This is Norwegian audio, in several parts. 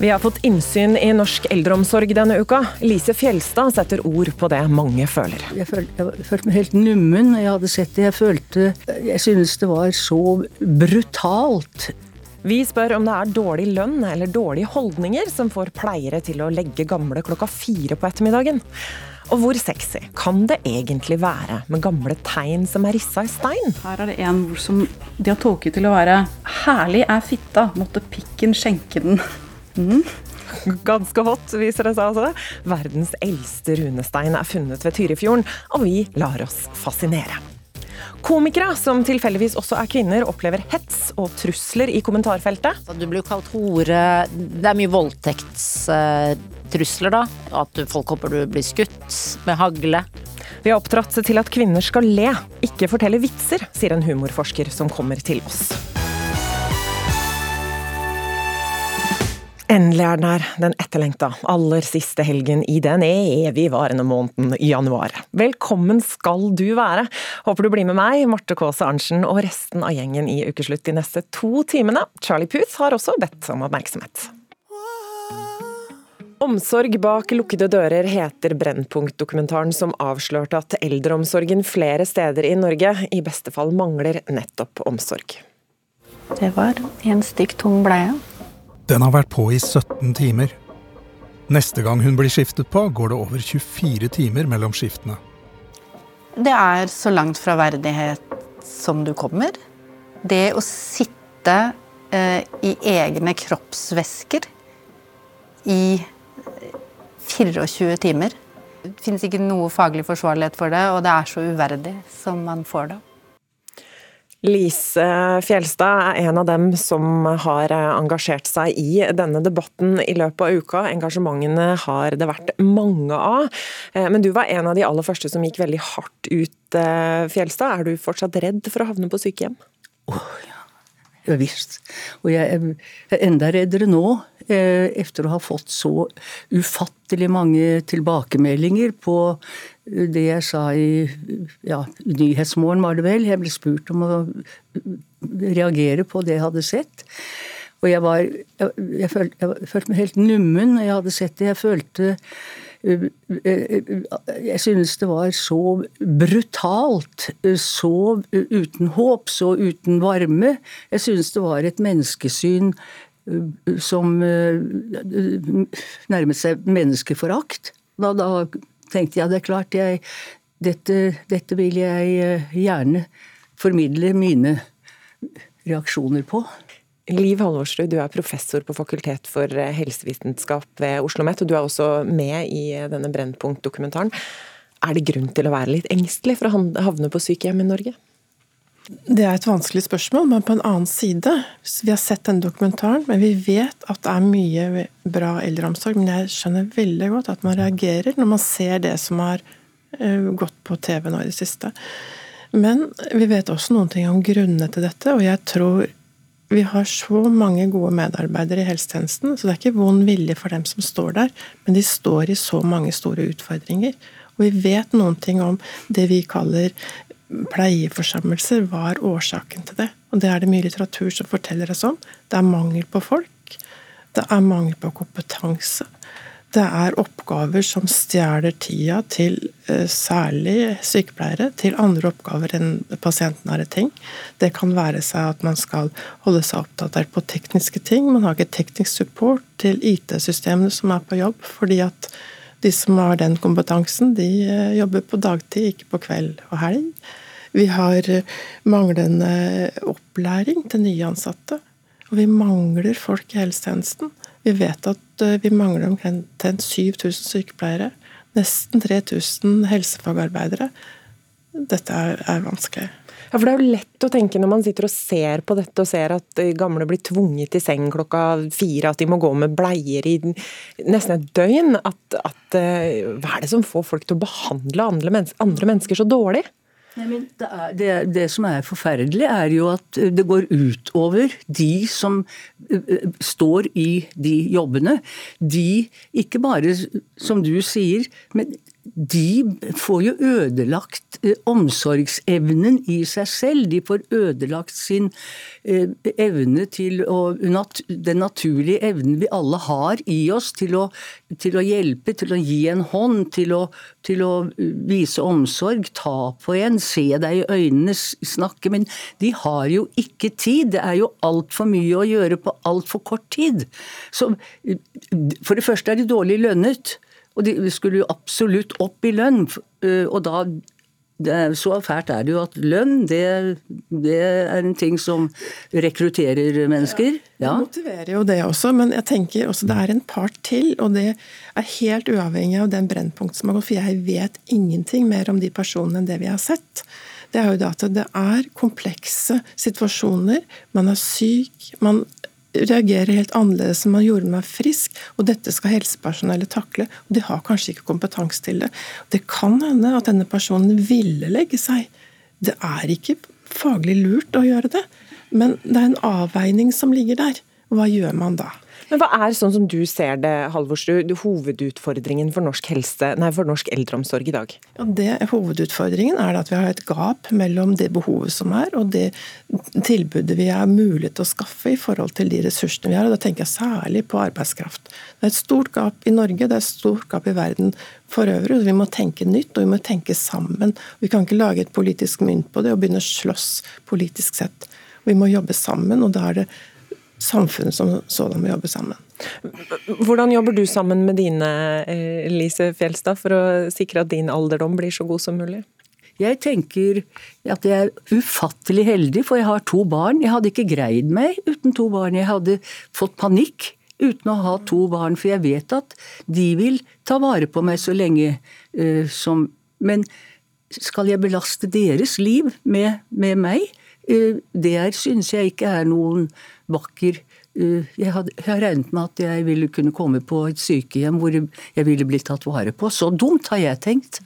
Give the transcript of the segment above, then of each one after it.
Vi har fått innsyn i norsk eldreomsorg denne uka. Lise Fjelstad setter ord på det mange føler. Jeg følte, jeg følte meg helt nummen når jeg hadde sett det. Jeg følte Jeg synes det var så brutalt. Vi spør om det er dårlig lønn eller dårlige holdninger som får pleiere til å legge gamle klokka fire på ettermiddagen. Og hvor sexy kan det egentlig være med gamle tegn som er rissa i stein? Her er det en ord som de har tolket til å være 'herlig er fitta, måtte pikken skjenke den'. Mm. Ganske hot, viser det seg altså. Verdens eldste runestein er funnet ved Tyrifjorden, og vi lar oss fascinere. Komikere, som tilfeldigvis også er kvinner, opplever hets og trusler i kommentarfeltet. Du blir jo kalt hore. Det er mye voldtektstrusler, da. At folk håper du blir skutt med hagle. Vi har oppdratt til at kvinner skal le, ikke fortelle vitser, sier en humorforsker som kommer til oss. Endelig er den her, den etterlengta, aller siste helgen i den evigvarende måneden januar. Velkommen skal du være. Håper du blir med meg, Marte Kaase Arntzen og resten av gjengen i Ukeslutt de neste to timene. Charlie Puth har også bedt om oppmerksomhet. Omsorg bak lukkede dører heter Brennpunkt-dokumentaren som avslørte at eldreomsorgen flere steder i Norge i beste fall mangler nettopp omsorg. Det var en stykk tung bleie. Den har vært på i 17 timer. Neste gang hun blir skiftet på, går det over 24 timer mellom skiftene. Det er så langt fra verdighet som du kommer. Det å sitte eh, i egne kroppsvæsker i 24 timer. Det finnes ikke noe faglig forsvarlighet for det, og det er så uverdig som man får det. Lise Fjelstad er en av dem som har engasjert seg i denne debatten i løpet av uka. Engasjementene har det vært mange av. Men du var en av de aller første som gikk veldig hardt ut, Fjelstad. Er du fortsatt redd for å havne på sykehjem? Oh, ja. Ja visst. Og jeg er enda reddere nå, etter å ha fått så ufattelig mange tilbakemeldinger på det jeg sa i ja, Nyhetsmorgen, var det vel. Jeg ble spurt om å reagere på det jeg hadde sett. Og jeg var Jeg, jeg, følte, jeg følte, meg helt nummen når jeg hadde sett det. Jeg følte Jeg synes det var så brutalt. Så uten håp, så uten varme. Jeg synes det var et menneskesyn som nærmet seg menneskeforakt. Da, da tenkte jeg det er klart, jeg, dette, dette, vil jeg gjerne formidle mine reaksjoner på. Liv Halvorsrud, du er professor på Fakultet for helsevitenskap ved Oslo OsloMet, og du er også med i denne Brennpunkt-dokumentaren. Er det grunn til å være litt engstelig for å havne på sykehjem i Norge? Det er et vanskelig spørsmål, men på en annen side Vi har sett den dokumentaren, men vi vet at det er mye bra eldreomsorg. Men jeg skjønner veldig godt at man reagerer når man ser det som har eh, gått på TV nå i det siste. Men vi vet også noen ting om grunnene til dette, og jeg tror vi har så mange gode medarbeidere i helsetjenesten, så det er ikke vond vilje for dem som står der, men de står i så mange store utfordringer. Og vi vet noen ting om det vi kaller pleieforsammelser er årsaken til det. Og det er det mye litteratur som forteller oss om. Det er mangel på folk. Det er mangel på kompetanse. Det er oppgaver som stjeler tida til eh, særlig sykepleiere til andre oppgaver enn pasienten har ting. Det kan være seg at man skal holde seg oppdatert på tekniske ting. Man har ikke teknisk support til IT-systemene som er på jobb, fordi at de som har den kompetansen, de eh, jobber på dagtid, ikke på kveld og helg. Vi har eh, manglende opplæring til nye ansatte. Og vi mangler folk i helsetjenesten. Vi vet at eh, vi mangler omkring 7000 sykepleiere. Nesten 3000 helsefagarbeidere. Dette er, er vanskelig. Ja, for Det er jo lett å tenke når man sitter og ser på dette og ser at gamle blir tvunget i seng klokka fire, at de må gå med bleier i nesten et døgn. At, at, eh, hva er det som får folk til å behandle andre, mennesker så dårlig? Nei, det, er, det, det, som er forferdelig, er jo at det går utover de som står i de jobbene. De, ikke bare som du sier, men de får jo ødelagt eh, omsorgsevnen i seg selv. De får ødelagt sin eh, evne til å Den naturlige evnen vi alle har i oss til å, til å hjelpe, til å gi en hånd, til å, til å, vise omsorg, ta på en, se deg i øynene, snakke. Men de har jo ikke tid. Det er jo altfor mye å gjøre på altfor kort tid. Så for det første er de dårlig lønnet. Og de skulle jo absolutt opp i lønn. Eh, og da Så fælt er det jo at lønn, det, det, er en ting som rekrutterer mennesker. Ja, Det motiverer jo det også, men jeg tenker også det er en part til. Og det er helt uavhengig av den brennpunkt som har gått, for jeg vet ingenting mer om de personene enn det vi har sett. Det er jo det at det er komplekse situasjoner. Man er syk, man reagerer helt annerledes enn man gjorde når man er frisk, og dette skal helsepersonellet takle. og De har kanskje ikke kompetanse til det. Det kan hende at denne personen ville legge seg. Det er ikke faglig lurt å gjøre det, men det er en avveining som ligger der. Hva gjør man da? Men Hva er sånn som du ser det, Halvorsrud, hovedutfordringen for norsk, helse, nei, for norsk eldreomsorg i dag? Ja, det, hovedutfordringen er at vi har et gap mellom det behovet som er, og det tilbudet vi har mulighet til å skaffe i forhold til de ressursene vi har. og Da tenker jeg særlig på arbeidskraft. Det er et stort gap i Norge, det er et stort gap i verden for øvrig. Vi må tenke nytt, og vi må tenke sammen. Vi kan ikke lage et politisk mynt på det og begynne å slåss politisk sett. Vi må jobbe sammen, og da er det samfunnet som sådan må jobbe sammen. Hvordan jobber du sammen med dine, eh, Lise Fjelstad, for å sikre at din alderdom blir så god som mulig? Jeg tenker at jeg er ufattelig heldig, for jeg har to barn. Jeg hadde ikke greid meg uten to barn. Jeg hadde fått panikk uten å ha to barn, for jeg vet at de vil ta vare på meg så lenge uh, som Men skal jeg belaste deres liv med, med meg? Uh, det synes jeg ikke er noen vakker eh, jeg har regnet med at jeg ville kunne komme på et sykehjem hvor jeg ville blitt tatt vare på. Så dumt har jeg tenkt.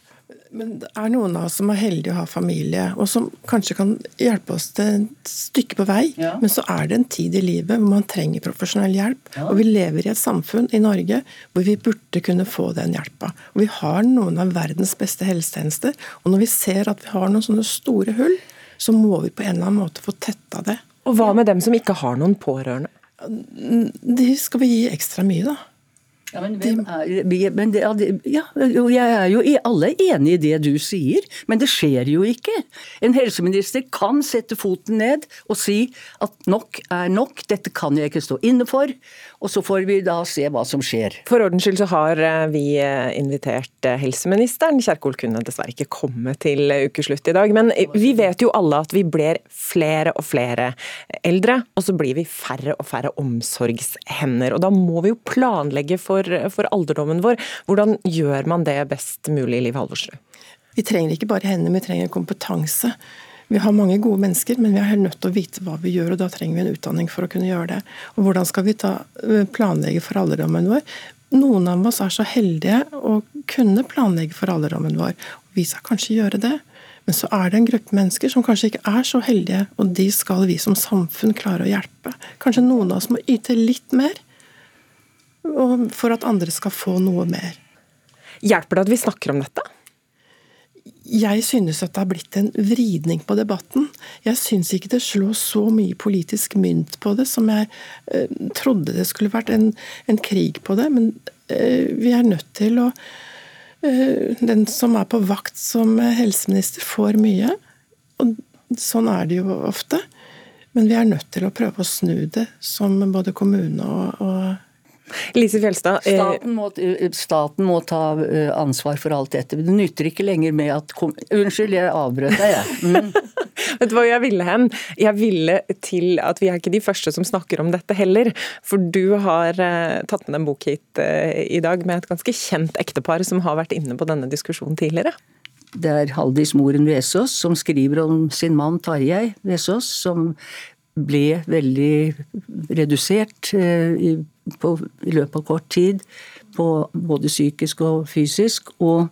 Men det er noen av oss som er heldige å ha familie, og som kanskje kan hjelpe oss til et stykke på vei. Ja. Men så er det en tid i livet hvor man trenger profesjonell hjelp. Ja. Og vi lever i et samfunn i Norge hvor vi burde kunne få den hjelpa. Og vi har noen av verdens beste helsetjenester. Og når vi ser at vi har noen sånne store hull, så må vi på en eller annen måte få tetta det. Og hva med dem som ikke har noen pårørende? De skal vi gi ekstra mye, da. Ja, men, er, men det, ja, jeg er jo alle enig i det du sier, men det skjer jo ikke. En helseminister kan sette foten ned og si at nok er nok, dette kan jeg ikke stå inne for. Og så får vi da se hva som skjer. For ordens skyld så har eh, vi eh, invitert eh, helseministeren. Kjerkol kunne dessverre ikke komme til ukeslutt i dag. Men vi vet jo alle at vi blir flere og flere eldre, og så blir vi færre og færre omsorgshender. Og da må vi jo planlegge for, for alderdommen vår. Hvordan gjør man det best mulig, Liv Halvorsrud? Vi trenger ikke bare hender, vi trenger kompetanse. Vi har mange gode mennesker, men vi er helt nødt til å vite hva vi gjør, og da trenger vi en utdanning for å kunne gjøre det. Og hvordan skal vi ta, eh, planlegge for alderdommen vår? Noen av oss er så heldige å kunne planlegge for alderdommen vår. Vi skal kanskje gjøre det, men så er det en gruppe mennesker som kanskje ikke er så heldige, og de skal vi som samfunn klare å hjelpe. Kanskje noen av oss må yte litt mer for at andre skal få noe mer. Hjelper det at vi snakker om dette? jeg synes at det har blitt en vridning på debatten. Jeg synes ikke det slår så mye politisk mynt på det som jeg eh, trodde det skulle vært en, en krig på det. Men eh, vi er nødt til å eh, Den som er på vakt som helseminister, får mye. Og sånn er det jo ofte. Men vi er nødt til å prøve å snu det, som både kommune og, og Lise Fjelstad. Eh, staten må, eh, staten må, ta eh, ansvar for alt dette. Det nytter ikke lenger med at Unnskyld, jeg avbrøt deg, jeg. Mm. Vet du hva jeg ville hen? Jeg ville til at vi er ikke de første som snakker om dette heller. For du har tatt med en bok hit i dag med et ganske kjent ektepar som har vært inne på denne diskusjonen tidligere. Det er Haldis Moren Vesaas som skriver om sin mann Tarjei Vesaas, som ble veldig redusert i på, i løpet av kort tid, på både psykisk og fysisk. Og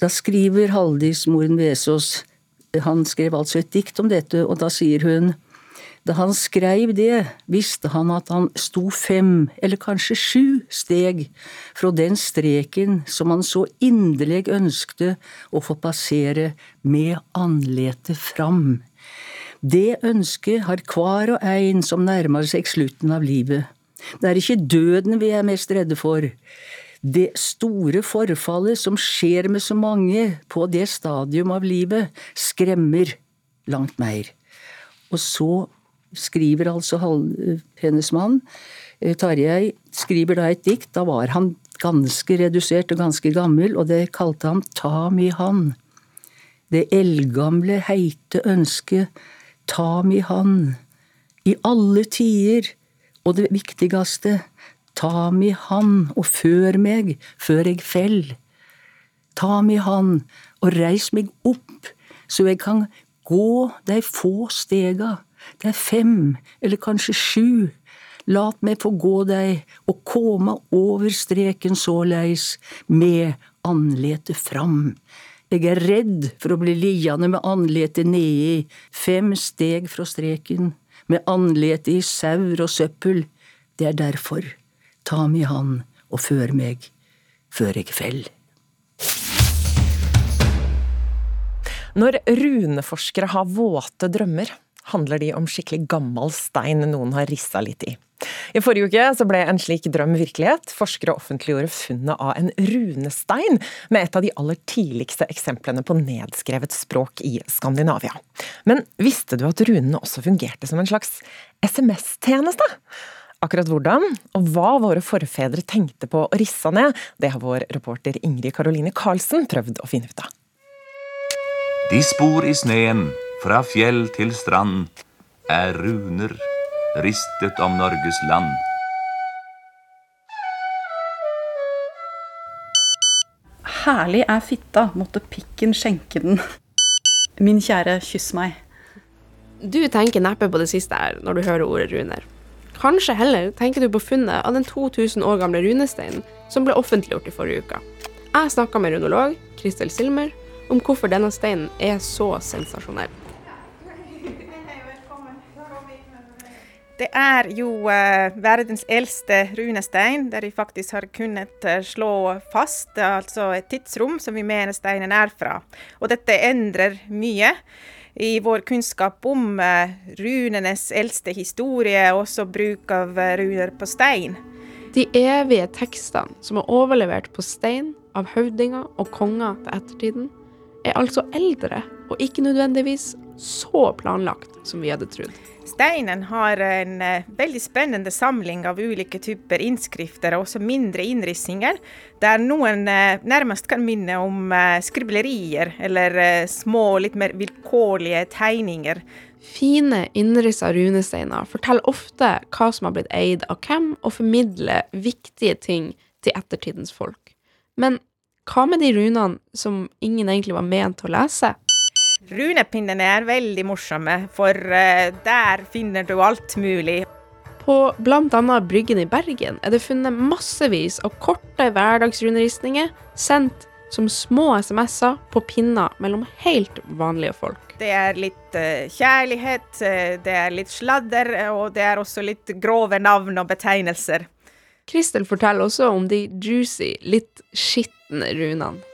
Da skriver Haldis Moren Vesaas Han skrev altså et dikt om dette, og da sier hun da han skreiv det, visste han at han sto fem, eller kanskje sju, steg fra den streken som han så inderlig ønskte å få passere med anletet fram. Det ønsket har hver og en som nærmer seg slutten av livet. Det er ikke døden vi er mest redde for. Det store forfallet som skjer med så mange på det stadium av livet, skremmer langt mer. Og så skriver altså hennes mann, eh, Tarjei, skriver da et dikt. Da var han ganske redusert og ganske gammel, og det kalte han Ta mi hand. Det eldgamle, heite ønsket Ta mi hand. I alle tider, og det viktigste, ta mi hand og før meg før jeg fell. Ta mi hand og reis meg opp, så jeg kan gå de få stega det er fem, eller kanskje sju. Lat meg få gå deg og koma over streken såleis, med andletet fram. Jeg er redd for å bli liggende med andletet nedi, fem steg fra streken, med andletet i saur og søppel. Det er derfor. Ta mi hand og før meg, før jeg fell. Når runeforskere har våte drømmer, handler de om skikkelig gammel stein noen har rissa litt i. I forrige uke ble en slik drøm virkelighet. Forskere offentliggjorde funnet av en runestein med et av de aller tidligste eksemplene på nedskrevet språk i Skandinavia. Men visste du at runene også fungerte som en slags SMS-tjeneste? Akkurat hvordan, og hva våre forfedre tenkte på å rissa ned, det har vår reporter Ingrid Karoline Karlsen prøvd å finne ut av. De spor i sneen fra fjell til strand er runer ristet om Norges land. Herlig er fitta, måtte pikken skjenke den. Min kjære, kyss meg. Du tenker neppe på det siste her når du hører ordet runer. Kanskje heller tenker du på funnet av den 2000 år gamle runesteinen som ble offentliggjort i forrige uke. Jeg snakka med runolog Kristel Silmer om hvorfor denne steinen er så sensasjonell. Det er jo uh, verdens eldste runestein, der de faktisk har kunnet uh, slå fast altså et tidsrom som vi mener steinen er fra. Og dette endrer mye i vår kunnskap om runenes eldste historie, og også bruk av runer på stein. De evige tekstene som er overlevert på stein av høvdinger og konger til ettertiden, er altså eldre, og ikke nødvendigvis så planlagt som vi hadde trodd. Steinen har en uh, veldig spennende samling av ulike typer innskrifter, og også mindre innrissinger, der noen uh, nærmest kan minne om uh, skriblerier eller små, litt mer vilkårlige tegninger. Fine innrissa runesteiner forteller ofte hva som har blitt eid av hvem, og formidler viktige ting til ettertidens folk. Men hva med de runene som ingen egentlig var ment å lese? Runepinnene er veldig morsomme, for uh, der finner du alt mulig. På bl.a. Bryggen i Bergen er det funnet massevis av korte hverdagsruneristninger sendt som små SMS-er på pinner mellom helt vanlige folk. Det er litt uh, kjærlighet, uh, det er litt sladder, og det er også litt grove navn og betegnelser. Kristel forteller også om de juicy, litt skitne runene.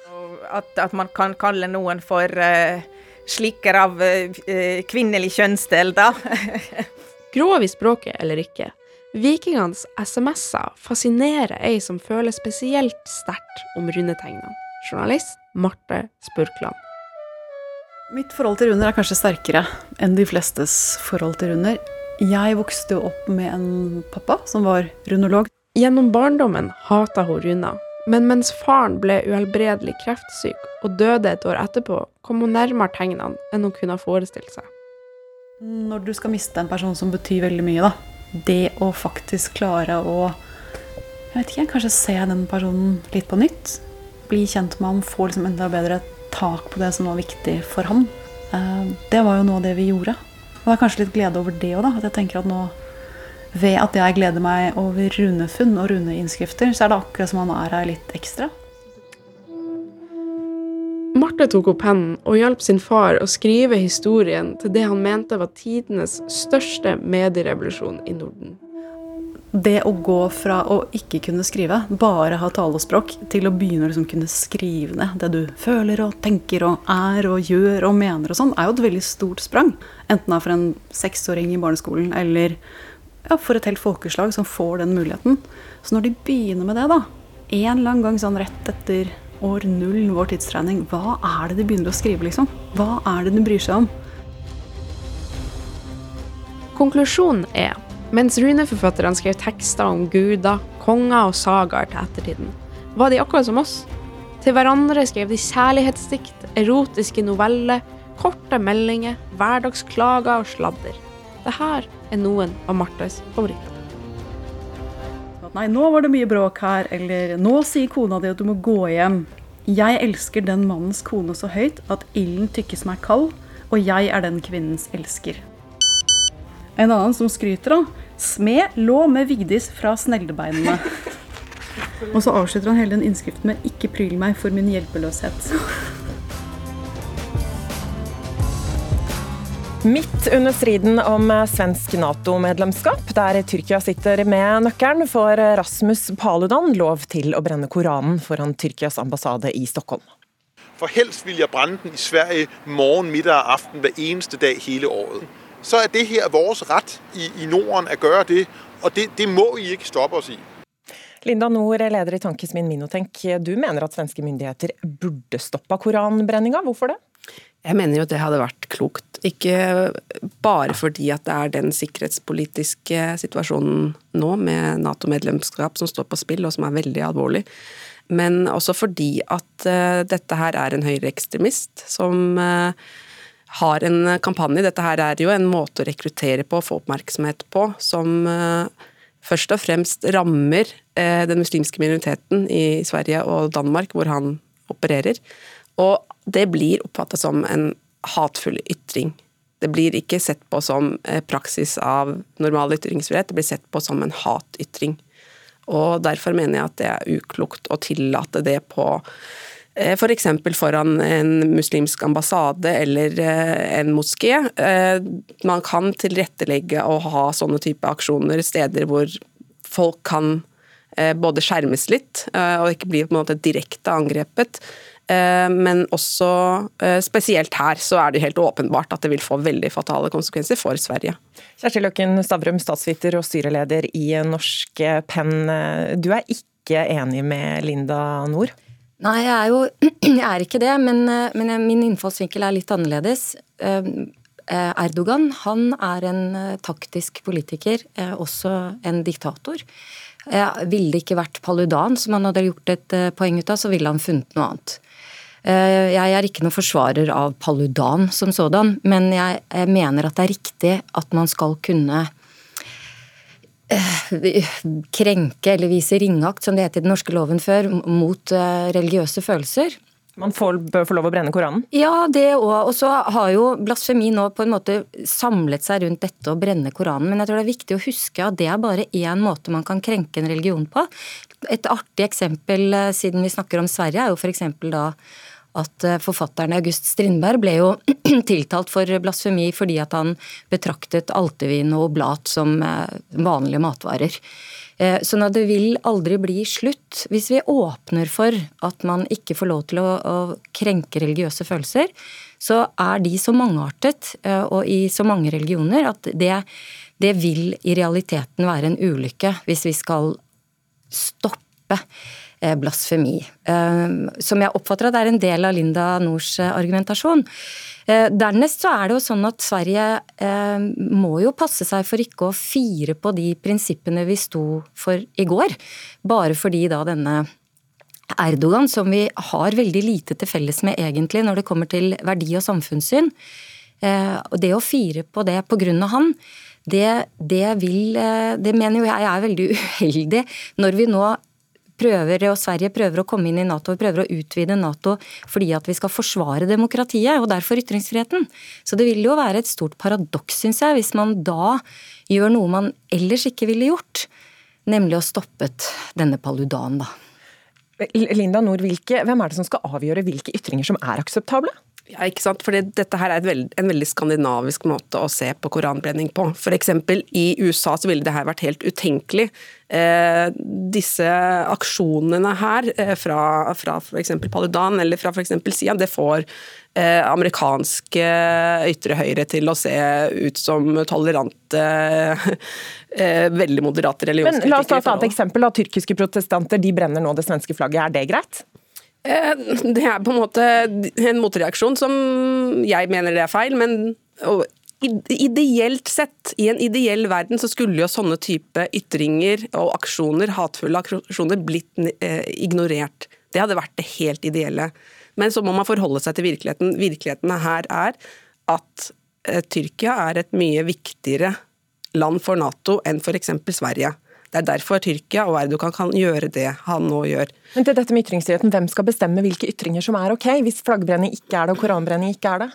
At, at, man kan kalle noen for uh, slikker av uh, kvinnelig kjønnsdel, da. Grov i språket eller ikke, vikingenes SMS-er fascinerer ei som føler spesielt sterkt om rundetegnene. Journalist Marte Spurkland. Mitt forhold til runder er kanskje sterkere enn de flestes forhold til runder. Jeg vokste jo opp med en pappa som var runolog. Gjennom barndommen hata hun runer, men mens faren ble uhelbredelig kreftsyk og døde et år etterpå, kom hun nærmere tegnene enn hun kunne ha forestilt seg. Når du skal miste en person som betyr veldig mye, da. Det å faktisk klare å jeg vet ikke, kanskje se den personen litt på nytt. Bli kjent med ham, få liksom enda bedre tak på det som var viktig for ham. Eh, det var jo noe av det vi gjorde. Og det er kanskje litt glede over det òg, da. At jeg tenker at nå ved at jeg gleder meg over runefunn og runeinnskrifter, så er det akkurat som han er her litt ekstra. Marte tok opp pennen og hjalp sin far å skrive historien til det han mente var tidenes største medierevolusjon i Norden. Det å gå fra å ikke kunne skrive, bare ha talespråk, til å begynne å liksom kunne skrive ned det du føler og tenker og er og gjør og mener og sånn, er jo et veldig stort sprang. Enten det er for en seksåring i barneskolen eller ja, for et helt folkeslag som får den muligheten. Så når de begynner med det, da, en eller annen gang sånn rett etter år null, vår tidstrening, hva er det de begynner å skrive, liksom? Hva er det de bryr seg om? Konklusjonen er mens runeforfatterne skrev tekster om guder, konger og sagaer til ettertiden, var de akkurat som oss. Til hverandre skrev de kjærlighetsdikt, erotiske noveller, korte meldinger, hverdagsklager og sladder. Dette er noen av Marthas favoritter. Nei, nå var det mye bråk her, eller nå sier kona di at du må gå hjem. Jeg elsker den mannens kone så høyt at ilden tykkes meg kald, og jeg er den kvinnens elsker. En annen som skryter, da. Smed lå med Vigdis fra sneglebeinene. Og så avslutter han hele den innskriften med 'Ikke pryl meg for min hjelpeløshet'. Midt under striden om svensk Nato-medlemskap, der Tyrkia sitter med nøkkelen, får Rasmus Paludan lov til å brenne Koranen foran Tyrkias ambassade i Stockholm. For helst vil jeg brenne den i Sverige morgen, middag og aften hver eneste dag hele året så er det her vår rett i, i Norden å gjøre det. Og det, det må vi ikke stoppe oss i. Linda Nord, leder i Tankesmien Minotenk. Du mener at svenske myndigheter burde stoppa koranbrenninga. Hvorfor det? Jeg mener jo at det hadde vært klokt. Ikke bare fordi at det er den sikkerhetspolitiske situasjonen nå, med Nato-medlemskap som står på spill, og som er veldig alvorlig. Men også fordi at uh, dette her er en høyreekstremist som uh, har en kampanje. Dette her er jo en måte å rekruttere på, få oppmerksomhet på, som eh, først og fremst rammer eh, den muslimske minoriteten i Sverige og Danmark, hvor han opererer. Og det blir oppfattet som en hatefull ytring. Det blir ikke sett på som eh, praksis av normal ytringsfrihet, det blir sett på som en hatytring. Og derfor mener jeg at det er uklokt å tillate det på Eh, F.eks. For foran en muslimsk ambassade eller eh, en moské. Eh, man kan tilrettelegge og ha sånne type aksjoner steder hvor folk kan både skjermes litt og ikke bli på en måte direkte angrepet. Men også spesielt her så er det helt åpenbart at det vil få veldig fatale konsekvenser for Sverige. Kjersti Løkken Stavrum, statsviter og styreleder i Norsk Penn. Du er ikke enig med Linda Nord? Nei, jeg er jo jeg er ikke det, men, eh, men, min innfallsvinkel er litt annerledes. Eh, eh, Erdogan han er en taktisk politiker, også en diktator. Ville det ikke vært Paludan som han hadde gjort et poeng ut av, så ville han funnet noe annet. Jeg er ikke noen forsvarer av Paludan som sådan, men jeg mener at det er riktig at man skal kunne Eh, krenke eller vise ringakt, som det het i den norske loven før, mot eh, religiøse følelser. Man får, bør få lov å brenne Koranen? Ja, det òg. Og så har jo blasfemi nå på en måte samlet seg rundt dette å brenne Koranen. Men jeg tror det er viktig å huske at det er bare én måte man kan krenke en religion på. Et artig eksempel, eh, siden vi snakker om Sverige, er jo f.eks. da at eh, forfatteren August Strindberg ble jo tiltalt for blasfemi fordi at han betraktet altevin og oblat som eh, vanlige matvarer. Eh, sånn at det vil aldri bli slutt hvis vi åpner for at man ikke får lov til å, å krenke religiøse følelser. Så er de så mangeartet og i så mange religioner at det, det vil i realiteten være en ulykke hvis vi skal stoppe blasfemi. Eh, som jeg oppfatter at det er en del av Linda Nords eh, argumentasjon. Dernest så er det jo sånn at Sverige må jo passe seg for ikke å fire på de prinsippene vi sto for i går, bare fordi da denne Erdogan, som vi har veldig lite til felles med egentlig når det kommer til verdi- og samfunnssyn, og det å fire på det på grunn av han, det, det, vil, det mener jo jeg er veldig uheldig når vi nå prøver, og Sverige prøver å komme inn i Nato og prøver å utvide Nato fordi at vi skal forsvare demokratiet, og derfor ytringsfriheten. Så det vil jo være et stort paradoks, syns jeg, hvis man da gjør noe man ellers ikke ville gjort, nemlig å stoppet denne paludanen. da. Linda Nord, hvem er det som skal avgjøre hvilke ytringer som er akseptable? Ja, ikke sant? Fordi dette her er veld, en veldig skandinavisk måte å se på koranbrenning på. For eksempel i USA så ville det her vært helt utenkelig. Eh, disse aksjonene her eh, fra, fra f.eks. Paludan eller fra f.eks. Sian, det får eh, amerikanske ytre høyre til å se ut som tolerante, eh, veldig moderate religionskritikere. Men La oss ta et annet eksempel. da. Tyrkiske protestanter de brenner nå det svenske flagget. Er det greit? Eh, Det er på en måte en motreaksjon som jeg mener det er feil, men ideelt sett, i en ideell verden, så skulle jo sånne type ytringer og aksjoner, hatefulle aksjoner, blitt eh, ignorert. Det hadde vært det helt ideelle. Men så må man forholde seg til virkeligheten. Virkeligheten her er at eh, Tyrkia er et mye viktigere land for Nato enn f.eks. Sverige. Det er derfor Tyrkia og Erdogan kan gjøre det han nå gjør. Men til dette med ytringsfriheten, Hvem skal bestemme hvilke ytringer som er ok, hvis flaggbrenning ikke er det og koranbrenning ikke er det?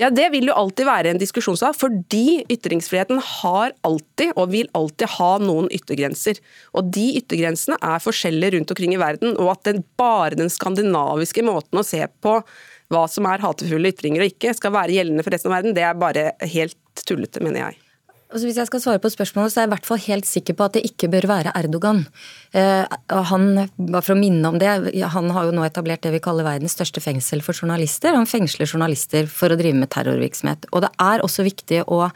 Ja, Det vil jo alltid være en diskusjonssak, fordi ytringsfriheten har alltid og vil alltid ha noen yttergrenser. Og De yttergrensene er forskjellige rundt omkring i verden, og at den, bare den skandinaviske måten å se på hva som er hatefulle ytringer og ikke, skal være gjeldende for resten av verden, det er bare helt tullete, mener jeg. Altså hvis jeg skal svare på spørsmålet, så er jeg i hvert fall helt sikker på at det ikke bør være Erdogan. Eh, han, bare for å minne om det, han har jo nå etablert det vi kaller verdens største fengsel for journalister. Han fengsler journalister for å drive med terrorvirksomhet. Og det er også viktig å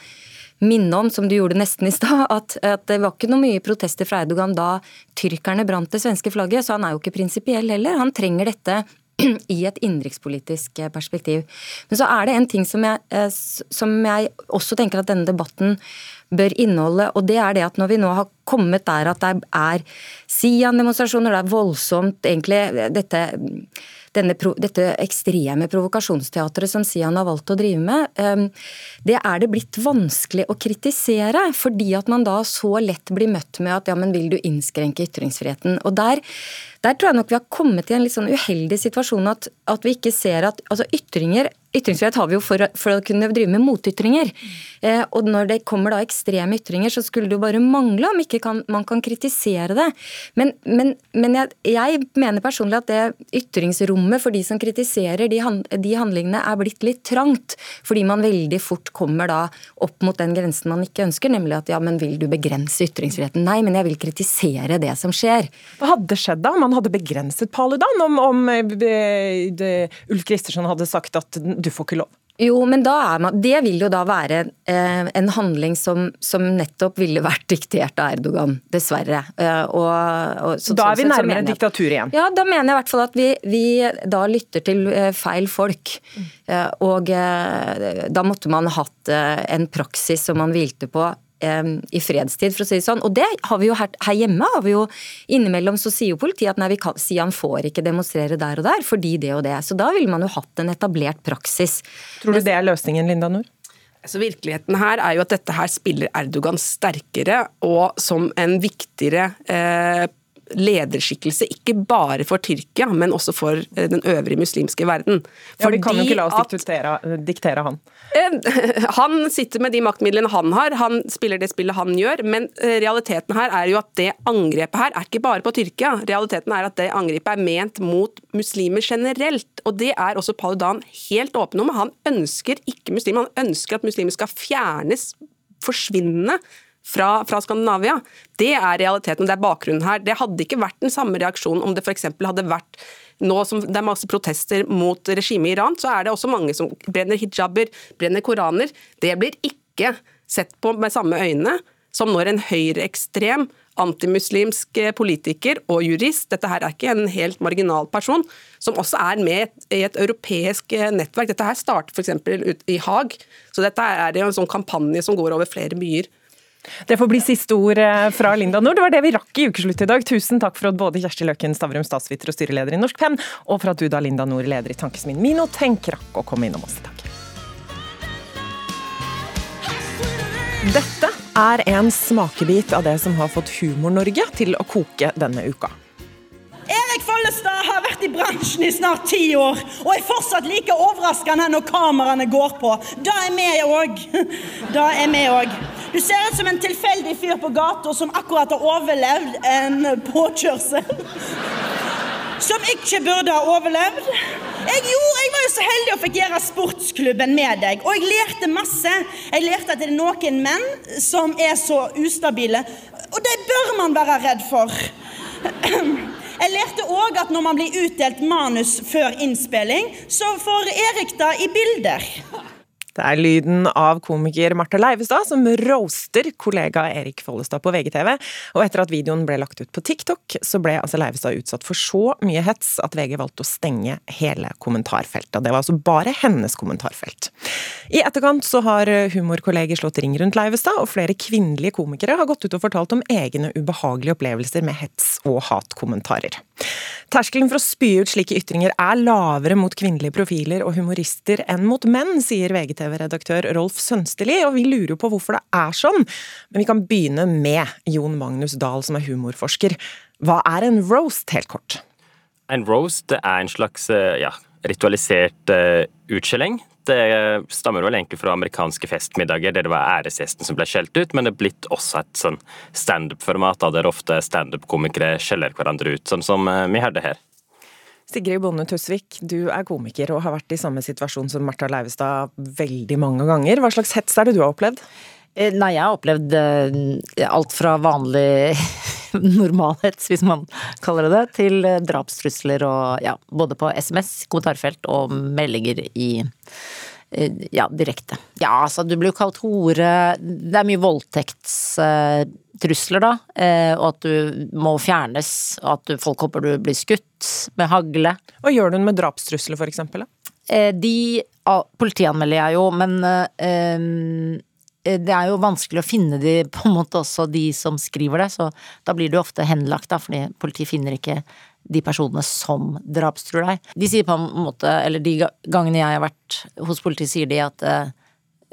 minne om, som du gjorde nesten i stad, at, at, det var ikke noe mye protester fra Erdogan da tyrkerne brant det svenske flagget, så han er jo ikke prinsipiell heller. Han trenger dette i et innenrikspolitisk perspektiv. Men så er det en ting som jeg, eh, som jeg også tenker at denne debatten bør inneholde, og det er det at når vi nå har kommet der at det er Sian-demonstrasjoner, det er voldsomt egentlig dette denne, dette ekstreme provokasjonsteatret som Sian har valgt å drive med, ehm, det er det blitt vanskelig å kritisere. Fordi at man da så lett blir møtt med at ja, men vil du innskrenke ytringsfriheten. Og der, der tror jeg nok vi har kommet i en litt sånn uheldig situasjon at, at vi ikke ser at altså ytringer Ytringsfrihet har vi jo for, for å kunne drive med motytringer. Eh, og når det kommer da ekstreme ytringer, så skulle det jo bare mangle om ikke kan, man kan kritisere det. Men, men, men jeg, jeg, mener personlig at det ytringsrommet for de som kritiserer de, hand, de, handlingene, er blitt litt trangt. Fordi man veldig fort kommer da opp mot den grensen man ikke ønsker, nemlig at ja, men vil du begrense ytringsfriheten? Nei, men jeg vil kritisere det som skjer. Hva hadde skjedd da? Man hadde begrenset Paludan om, om eh, Ulf Kristersson hadde sagt at du får ikke lov. Jo, men da er man, det vil jo da være eh, en handling som, som, nettopp ville vært diktert av Erdogan, dessverre. Eh, og, og, så, da er vi nærmere diktatur igjen? Ja, da mener jeg i hvert fall at vi, vi da lytter til eh, feil folk. Mm. og eh, da måtte man hatt eh, en praksis som man hvilte på i fredstid, for å si det sånn. Og det har vi jo her, her hjemme. har vi jo Innimellom så sier jo politiet at nei, vi kan, Sian får ikke demonstrere der og der fordi det og det. Så da ville man jo hatt en etablert praksis. Tror du det er løsningen, Linda Nord? Altså, virkeligheten her er jo at dette her spiller Erdogan sterkere og som en viktigere eh, lederskikkelse, ikke bare for Tyrkia, men også for eh, den øvrige muslimske verden. Fordi ja, Vi kan jo ikke la oss at, diktere, diktere, han. Eh, han sitter med de maktmidlene han har, han spiller det spillet han gjør, men eh, realiteten her er jo at det angrepet her er ikke bare på Tyrkia. Realiteten er at det angrepet er ment mot muslimer generelt, og det er også Paludan helt åpen om. Han ønsker ikke muslimer, han ønsker at muslimer skal fjernes, forsvinne fra, fra, Skandinavia. Det er realiteten, det er bakgrunnen her. Det hadde ikke vært den samme reaksjonen om det f.eks. hadde vært nå som det er masse protester mot regimet i Iran, så er det også mange som brenner hijaber, brenner koraner. Det blir ikke sett på med samme øyne som når en høyreekstrem antimuslimsk politiker og jurist, dette her er ikke en helt marginal person, som også er med i et europeisk nettverk. Dette her starter f.eks. i Haag, så dette er en sånn kampanje som går over flere byer. Det får bli siste ord eh, fra Linda Nord. Det var det vi rakk i Ukeslutt i dag. Tusen takk for at både Kjersti Løken Stavrum, statsviter og styreleder i Norsk Penn, og for at du da, Linda Nord, leder i Tankesmien Mino Tenk, rakk å komme innom oss i dag. Dette er en smakebit av det som har fått Humor-Norge til å koke denne uka. Erik Follestad har vært i bransjen i snart ti år og er fortsatt like overraskende når kameraene går på. Da er vi òg. Da er vi òg. Du ser ut som en tilfeldig fyr på gata som akkurat har overlevd en påkjørsel. som ikke burde ha overlevd. Jeg, jo, jeg var jo så heldig å fikk gjøre sportsklubben med deg, og jeg lærte masse. Jeg lærte at det er noen menn som er så ustabile, og det bør man være redd for. Jeg lærte òg at når man blir utdelt manus før innspilling, så får Erik det i bilder. Det er lyden av komiker Martha Leivestad som roaster kollega Erik Follestad på VGTV. Og etter at videoen ble lagt ut på TikTok, så ble altså Leivestad utsatt for så mye hets at VG valgte å stenge hele kommentarfeltet. Det var altså bare hennes kommentarfelt. I etterkant så har humorkolleger slått ring rundt Leivestad, og flere kvinnelige komikere har gått ut og fortalt om egne ubehagelige opplevelser med hets og hatkommentarer. Terskelen for å spy ut slike ytringer er lavere mot kvinnelige profiler og humorister enn mot menn, sier VGTV-redaktør Rolf Sønsteli, og vi lurer jo på hvorfor det er sånn. Men vi kan begynne med Jon Magnus Dahl, som er humorforsker. Hva er en roast, helt kort? En roast er en slags ja, ritualisert uh, utskjelling det stammer vel egentlig fra amerikanske festmiddager der det var æresgjesten som ble skjelt ut, men det er blitt også et sånn standup-format der ofte standup-komikere skjeller hverandre ut, sånn som eh, vi hørte her. Sigrid Bonde Tusvik, du er komiker og har vært i samme situasjon som Märtha Leivestad veldig mange ganger. Hva slags hets er det du har opplevd? Eh, nei, jeg har opplevd eh, alt fra vanlig normalhets, hvis man kaller det det, til eh, drapstrusler og ja, både på SMS, kommentarfelt og meldinger i ja, direkte. Ja, altså du blir jo kalt hore, det er mye voldtektstrusler da, og at du må fjernes, og at folk håper du blir skutt med hagle. Hva gjør du med drapstrusler for eksempel? De politianmelder jeg jo, men Eh, det er jo vanskelig å finne de, på en måte også de som skriver det, så da blir du ofte henlagt, da, fordi politiet finner ikke de personene som drapstruer deg. De sier på en måte, eller de gangene jeg har vært hos politiet, sier de at eh,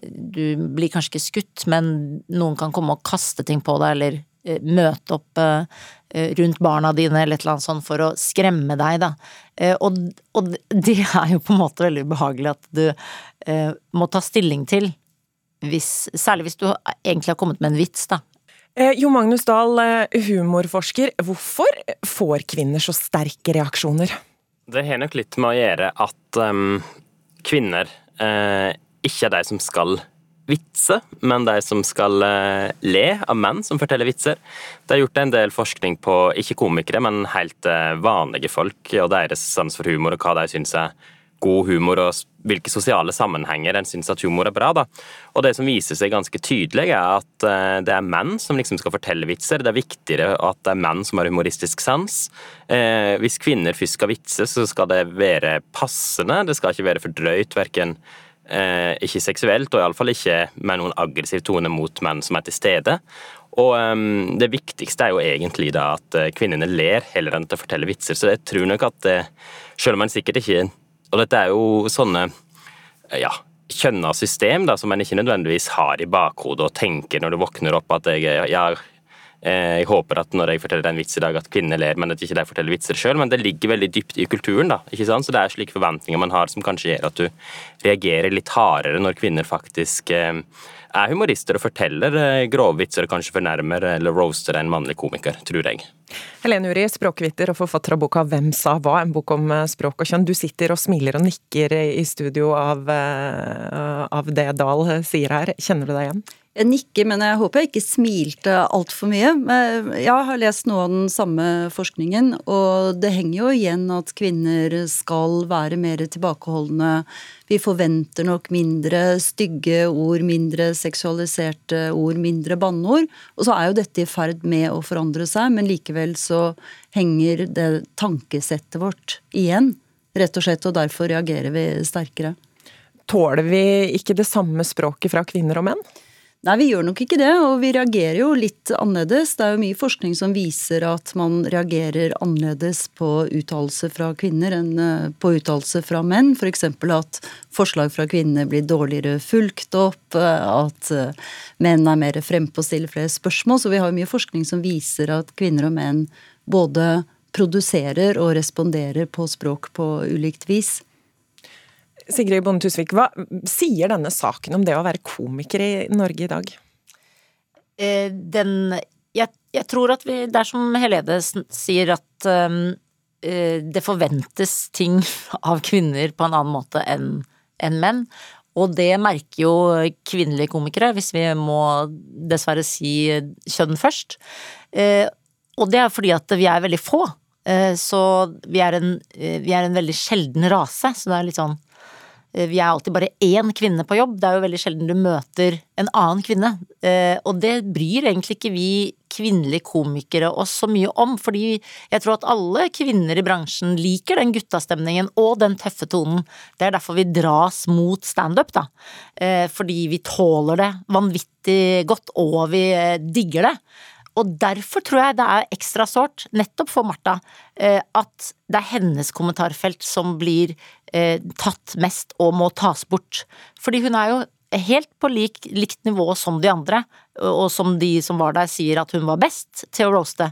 du blir kanskje ikke skutt, men noen kan komme og kaste ting på deg, eller eh, møte opp eh, rundt barna dine, eller et eller annet sånt, for å skremme deg, da. Og, og, det er jo på en måte veldig ubehagelig at du må ta stilling til hvis, særlig hvis du egentlig har kommet med en vits, da. Eh, jo Magnus Dahl, eh, humorforsker. Hvorfor får kvinner så sterke reaksjoner? Det har nok litt med å gjøre at um, kvinner uh, ikke er de som skal vitse, men de som skal uh, le av menn som forteller vitser. Det er gjort en del forskning på ikke komikere, men helt uh, vanlige folk og deres sans for humor og hva de syns er god humor og hvilke sosiale sammenhenger en syns at humor er bra. Da. Og Det som viser seg ganske tydelig, er at eh, det er menn som liksom skal fortelle vitser. Det er viktigere at det er menn som har humoristisk sans. Eh, hvis kvinner først skal vitse, så skal det være passende. Det skal ikke være for drøyt, verken eh, ikke seksuelt, og iallfall ikke med noen aggressiv tone mot menn som er til stede. Og um, Det viktigste er jo egentlig da at eh, kvinnene ler heller enn at de forteller vitser. Så jeg tror nok at selv om man sikkert ikke og dette er jo sånne ja, kjønna system da, som en ikke nødvendigvis har i bakhodet og tenker når du våkner opp at jeg, jeg, eh, jeg håper at når jeg forteller en vits i dag, at kvinner ler, men at ikke de forteller vitser sjøl. Men det ligger veldig dypt i kulturen. da, ikke sant? Så det er slike forventninger man har som kanskje gjør at du reagerer litt hardere når kvinner faktisk eh, er humorister og forteller eh, grovvitser og kanskje fornærmer eller roaster en mannlig komiker, tror jeg. Helene Uri, språkviter og forfatter av boka 'Hvem sa hva?', en bok om eh, språk og kjønn. Du sitter og smiler og nikker i studio av, eh, av det Dahl sier her. Kjenner du deg igjen? Jeg nikker, men jeg håper jeg ikke smilte altfor mye. Jeg har lest noe av den samme forskningen, og det henger jo igjen at kvinner skal være mer tilbakeholdne. Vi forventer nok mindre stygge ord, mindre seksualiserte ord, mindre banneord. Og så er jo dette i ferd med å forandre seg, men likevel så henger det tankesettet vårt igjen, rett og slett, og derfor reagerer vi sterkere. Tåler vi ikke det samme språket fra kvinner og menn? Nei, vi gjør nok ikke det, og vi reagerer jo litt annerledes. Det er jo mye forskning som viser at man reagerer annerledes på uttalelser fra kvinner enn eh, på uttalelser fra menn. F.eks. For at forslag fra kvinner blir dårligere fulgt opp, eh, at eh, menn er mer frempå og stiller flere spørsmål. Så vi har jo mye forskning som viser at kvinner og menn både produserer og responderer på språk på ulikt vis. Sigrid Bonde Tusvik, hva sier denne saken om det å være komiker i Norge i dag? Eh, den jeg, jeg, tror at vi Det er som Helede sier, at um, det forventes ting av kvinner på en annen måte enn en menn. Og det merker jo kvinnelige komikere, hvis vi må dessverre si kjønn først. Og det er fordi at vi er veldig få. Så vi er en, vi er en veldig sjelden rase, så det er litt sånn Eh, vi er alltid bare én kvinne på jobb. Det er jo veldig sjelden du møter en annen kvinne. Eh, og det bryr egentlig ikke vi kvinnelige komikere oss så mye om, fordi jeg tror at alle kvinner i bransjen liker den guttastemningen og den tøffe tonen. Det er derfor vi dras mot standup, da. Eh, fordi vi tåler det vanvittig godt, og vi digger det. Og derfor tror jeg det er ekstra sårt, nettopp for Martha, eh, at det er hennes kommentarfelt som blir eh, tatt mest og må tas bort. Fordi hun er jo helt på lik, likt nivå som de andre, og som de som var der sier at hun var best til å roaste.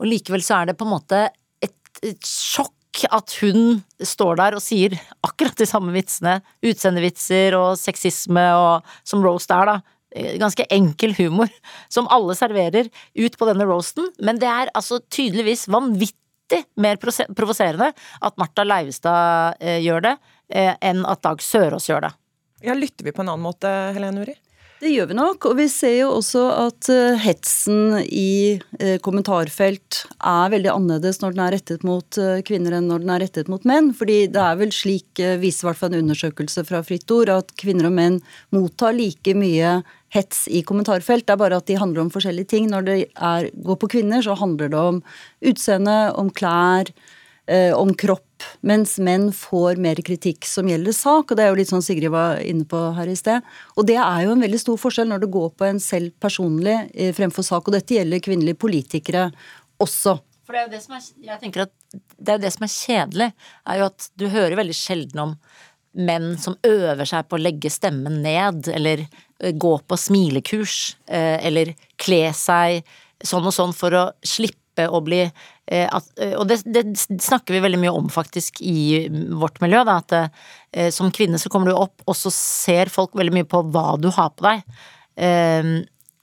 Og likevel så er det på en måte et, et sjokk at hun står der og sier akkurat de samme vitsene, utseendevitser og sexisme og som roast er, da ganske enkel humor som alle serverer ut på denne roasten, men det er altså tydeligvis vanvittig mer provoserende at Martha Leivestad eh, gjør det, eh, enn at Dag Sørås gjør det. Ja, Lytter vi på en annen måte, Helene Uri? Det gjør vi nok, og vi ser jo også at hetsen i kommentarfelt er veldig annerledes når den er rettet mot kvinner enn når den er rettet mot menn. Fordi det er vel slik, viser i hvert fall en undersøkelse fra Fritt Ord, at kvinner og menn mottar like mye hets i kommentarfelt. Det er bare at de handler om forskjellige ting. Når det er, går på kvinner, så handler det om utseende, om klær, om kropp mens menn får mer kritikk som gjelder sak, og det er jo litt sånn Sigrid var inne på her i sted. Og det er jo en veldig stor forskjell når det går på en selv personlig eh, fremfor sak, og dette gjelder kvinnelige politikere også. For det er jo det som er, jeg tenker at det er jo det som er kjedelig, er jo at du hører veldig sjelden om menn som øver seg på å legge stemmen ned, eller eh, gå på smilekurs, eh, eller kle seg sånn og sånn for å slippe å bli eh, at, eh, Og det, det, snakker vi veldig mye om faktisk i vårt miljø, da, at eh, som kvinne så kommer du opp, og så ser folk veldig mye på hva du har på deg.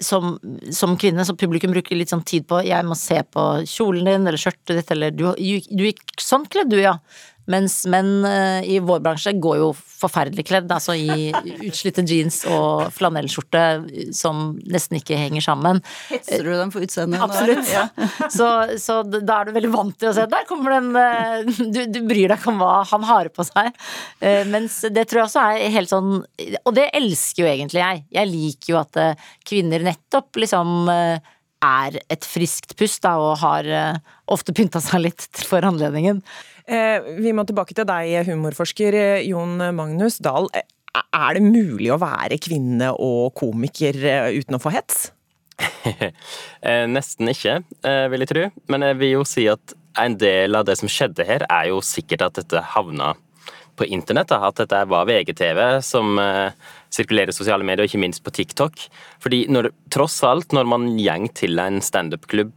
Som, som, kvinne, så publikum bruker litt sånn tid på Jeg må se på kjolen din eller skjørtet ditt, eller du, du gikk sånn kledd du, ja. Mens menn eh, i vår bransje går jo forferdelig kledd, altså i utslitte jeans og flanellskjorte som nesten ikke henger sammen. Hetser du dem for utseendet? Absolutt. Ja. Så, så, da er du veldig vant til å se Der kommer den eh, du, du, bryr deg ikke om hva han har på seg. Eh, mens det tror jeg også er helt sånn Og det elsker jo egentlig jeg. Jeg liker jo at kvinner nettopp liksom er et friskt pust da, og har ofte pynta seg litt for anledningen. Eh, vi må tilbake til deg, humorforsker eh, Jon Magnus Dahl. Eh, er det mulig å være kvinne og komiker uten å få hets? Nesten ikke, vil jeg tro. Men jeg vil jo si at en del av det som skjedde her, er jo sikkert at dette havna på internett. At dette var VGTV som sirkulerer i sosiale medier, og ikke minst på TikTok. Fordi når, tross alt, når man gjeng til en standup-klubb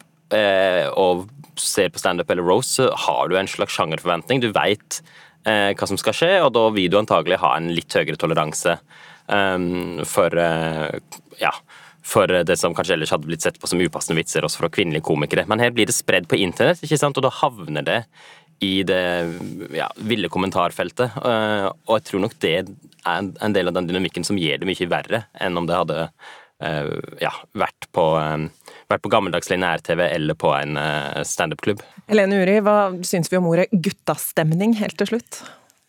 og ser på standup eller Rose, så har du en slags sjangerforventning. Du veit eh, hva som skal skje, og da vil du antagelig ha en litt høyere toleranse um, for uh, ja, for det som kanskje ellers hadde blitt sett på som upassende vitser også fra kvinnelige komikere. Men her blir det spredd på internett, ikke sant? og da havner det i det ja, ville kommentarfeltet. Uh, og jeg tror nok det er en del av den dynamikken som gjør det mye verre enn om det hadde ja, vært på um, vært på gammeldags lineær-TV eller på en uh, standup-klubb. Helene Uri, hva syns vi om ordet guttastemning helt til slutt?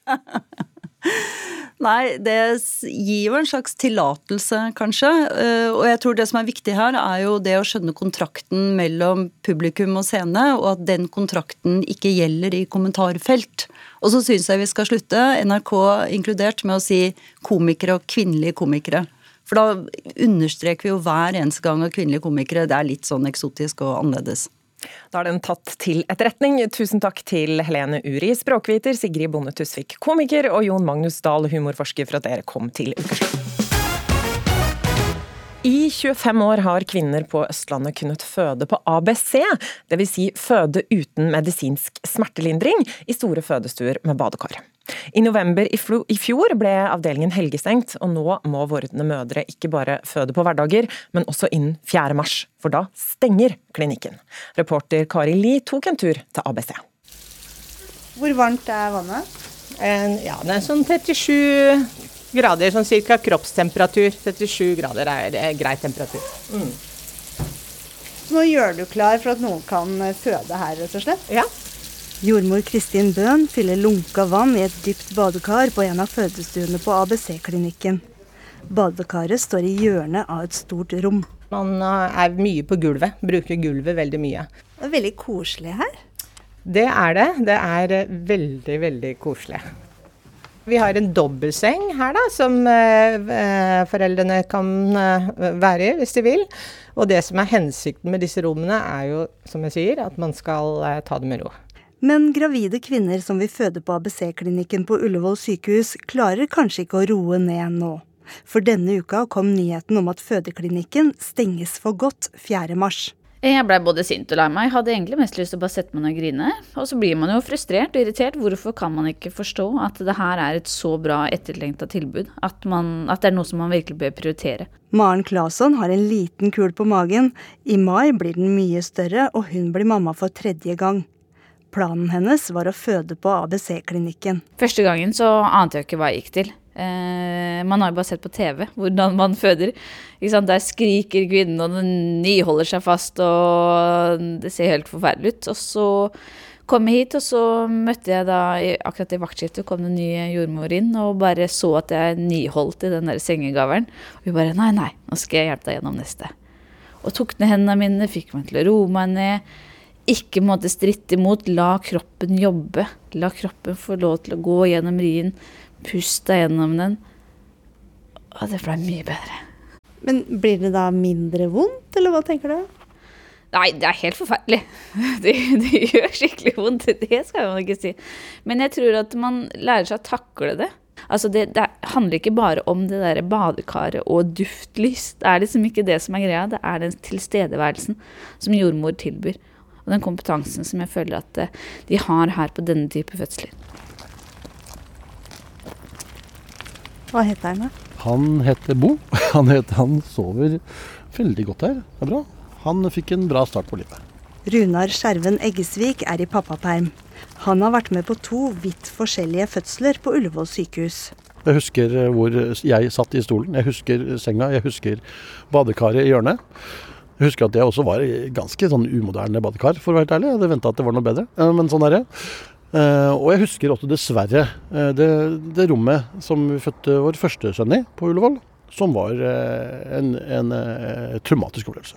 Nei, det gir jo en slags tillatelse, kanskje. Eh, og jeg tror det som er viktig her, er jo det å skjønne kontrakten mellom publikum og scene, og at den kontrakten ikke gjelder i kommentarfelt. Og så syns jeg vi skal slutte, NRK inkludert, med å si komikere og kvinnelige komikere. For da understreker vi jo hver eneste gang at kvinnelige komikere det er litt sånn eksotisk og annerledes. Da er den tatt til etterretning. Tusen takk til Helene Uri, språkviter, Sigrid Bonde Tusvik, komiker, og Jon Magnus Dahl, humorforsker, for at dere kom til Ukeslutt. I 25 år har kvinner på Østlandet kunnet føde på ABC, dvs. Si føde uten medisinsk smertelindring, i store fødestuer med badekar. I november i fjor ble avdelingen helgestengt, og nå må vordende mødre ikke bare føde på hverdager, men også innen 4. mars, for da stenger klinikken. Reporter Kari Li tok en tur til ABC. Hvor varmt er vannet? ja, det er sånn 37 grader, sånn cirka kroppstemperatur. 37 grader er er grei temperatur. Mm. Så nå gjør du klar for at noen kan eh, føde her, rett og slett? Ja. Jordmor Kristin Bøhn fyller lunka vann i et dypt badekar på en av fødestuene på ABC-klinikken. Badekaret står i hjørnet av et stort rom. Man eh, er mye på gulvet, bruker gulvet veldig mye. Det er veldig koselig her. Det er det. Det er eh, veldig, veldig koselig. Vi har en dobbeltseng her da, som eh, foreldrene kan eh, være i hvis de vil. Og det som er hensikten med disse rommene, er jo, som jeg sier, at man skal eh, ta det med ro. Men gravide kvinner som vil føde på ABC-klinikken på Ullevål sykehus, klarer kanskje ikke å roe ned nå. For denne uka kom nyheten om at fødeklinikken stenges for godt 4. mars. Jeg blei både sint og lei meg. Jeg hadde egentlig mest lyst til å bare sette meg ned og grine. Og så blir man jo frustrert og irritert. Hvorfor kan man ikke forstå at det her er et så bra etterlengta tilbud? At, man, at, det er noe som man virkelig bør prioritere. Maren Claesson har en liten kul på magen. I mai blir den mye større, og hun blir mamma for tredje gang. Planen hennes var å føde på ABC-klinikken. Første gangen så ante jeg ikke hva jeg gikk til. Eh, man har jo bare sett på TV hvordan man føder. Der skriker kvinnen, og den nyholder seg fast, og det ser helt forferdelig ut. Og så kom jeg hit, og så møtte jeg da akkurat i vaktskiftet kom det en ny jordmor inn og bare så at jeg nyholdt i den der sengegaveren. Og hun bare nei, nei, nå skal jeg hjelpe deg gjennom neste. Og tok ned hendene mine, fikk meg til å roe meg ned. Ikke måtte stritte imot, la kroppen jobbe. La kroppen få lov til å gå gjennom rien Pust deg gjennom den. Og det blei mye bedre. Men blir det da mindre vondt, eller hva tenker du? Nei, det er helt forferdelig. Det, det, gjør skikkelig vondt, det skal man ikke si. Men jeg tror at man lærer seg å takle det. Altså det, det handler ikke bare om det der badekaret og duftlys. Det er liksom ikke det som er greia, det er den tilstedeværelsen som jordmor tilbyr. Og den kompetansen som jeg føler at eh, de har her på denne type fødsler. Hva heter han da? Han heter Bo. Han, heter, han sover veldig godt her. Det er bra. Han fikk en bra start på livet. Runar Skjerven Eggesvik er i pappaperm. Han har vært med på to vidt forskjellige fødsler på Ullevål sykehus. Jeg husker eh, hvor jeg satt i stolen. Jeg husker senga. Jeg husker badekaret i hjørnet. Jeg husker at jeg også var ganske sånn umoderne badekar, for å være helt ærlig. Jeg hadde venta at det var noe bedre, eh, men sånn er det. Uh, og jeg husker også dessverre uh, det, det, rommet som vi fødte vår første sønn i på Ullevål, som var uh, en, en traumatisk opplevelse.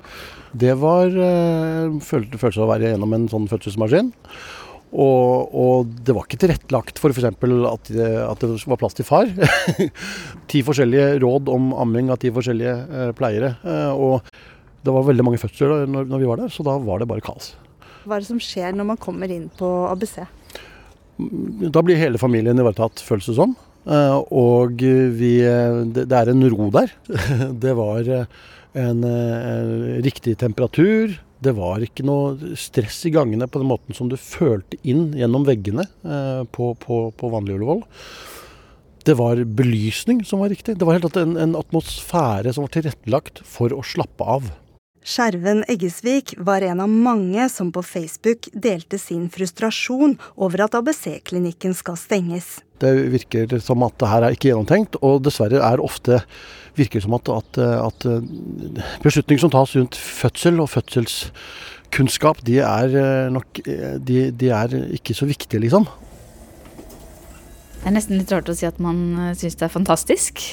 Det var følelse, følelse av å være gjennom en sånn fødselsmaskin. Og, og, det var ikke tilrettelagt for f.eks. At, det, at det var plass til far. ti forskjellige råd om amming av ti forskjellige pleiere. og det var veldig mange fødsler når, når vi var der, så da var det bare kaos. Hva er det som skjer når man kommer inn på ABC? Da blir hele familien ivaretatt, føles det som. Eh, og vi, det er en ro der. Det var eh, en, riktig temperatur. Det var ikke noe stress i gangene på den måten som du følte inn gjennom veggene eh, på, på, på vanlig Ullevål. Det var belysning som var riktig. Det var helt en, en atmosfære som var tilrettelagt for å slappe av. Skjerven Eggesvik var en av mange som på Facebook delte sin frustrasjon over at ABC-klinikken skal stenges. Det virker som at det her er ikke gjennomtenkt, og dessverre er ofte virker det som at, at, at eh, beslutninger som tas rundt fødsel og fødselskunnskap, de er eh, nok eh, de, de er ikke så viktige, liksom. Det er nesten litt rart å si at man syns det er fantastisk.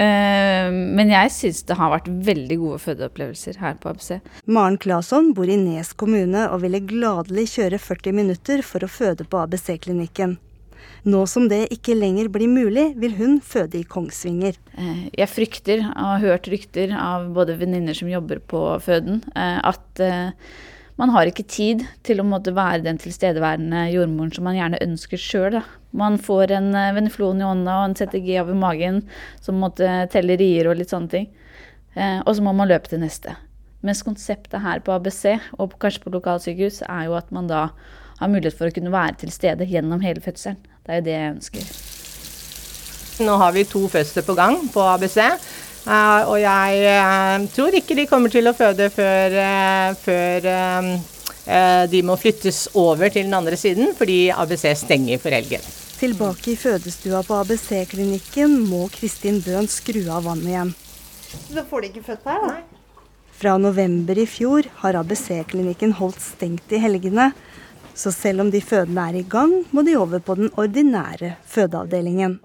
Eh, men jeg syns det har vært veldig gode fødeopplevelser her på ABC. Maren Claesson bor i Nes kommune og ville gladelig kjøre 40 minutter for å føde på ABC-klinikken. Nå som det ikke lenger blir mulig, vil hun føde i Kongsvinger. Eh, jeg frykter, og har hørt rykter av både venninner som jobber på føden, eh, at man har ikke tid til å måtte være den tilstedeværende jordmoren som man gjerne ønsker sjøl. Man får en eh, veneflon i ånda og en CTG over magen som måtte telle rier og litt sånne ting. Eh, og så må man løpe til neste. Mens konseptet her på ABC, og kanskje på lokalsykehus, er jo at man da har mulighet for å kunne være til stede gjennom hele fødselen. Det er jo det jeg ønsker. Nå har vi to fødsler på gang på ABC. Og jeg uh, tror ikke de kommer til å føde før, uh, før Eh, de må flyttes over til den andre siden fordi ABC stenger for helgen. Tilbake i fødestua på ABC-klinikken må Kristin Bøhn skru av vannet igjen. Da får de ikke født her, da? Fra november i fjor har ABC-klinikken holdt stengt i helgene. Så selv om de fødende er i gang, må de over på den ordinære fødeavdelingen.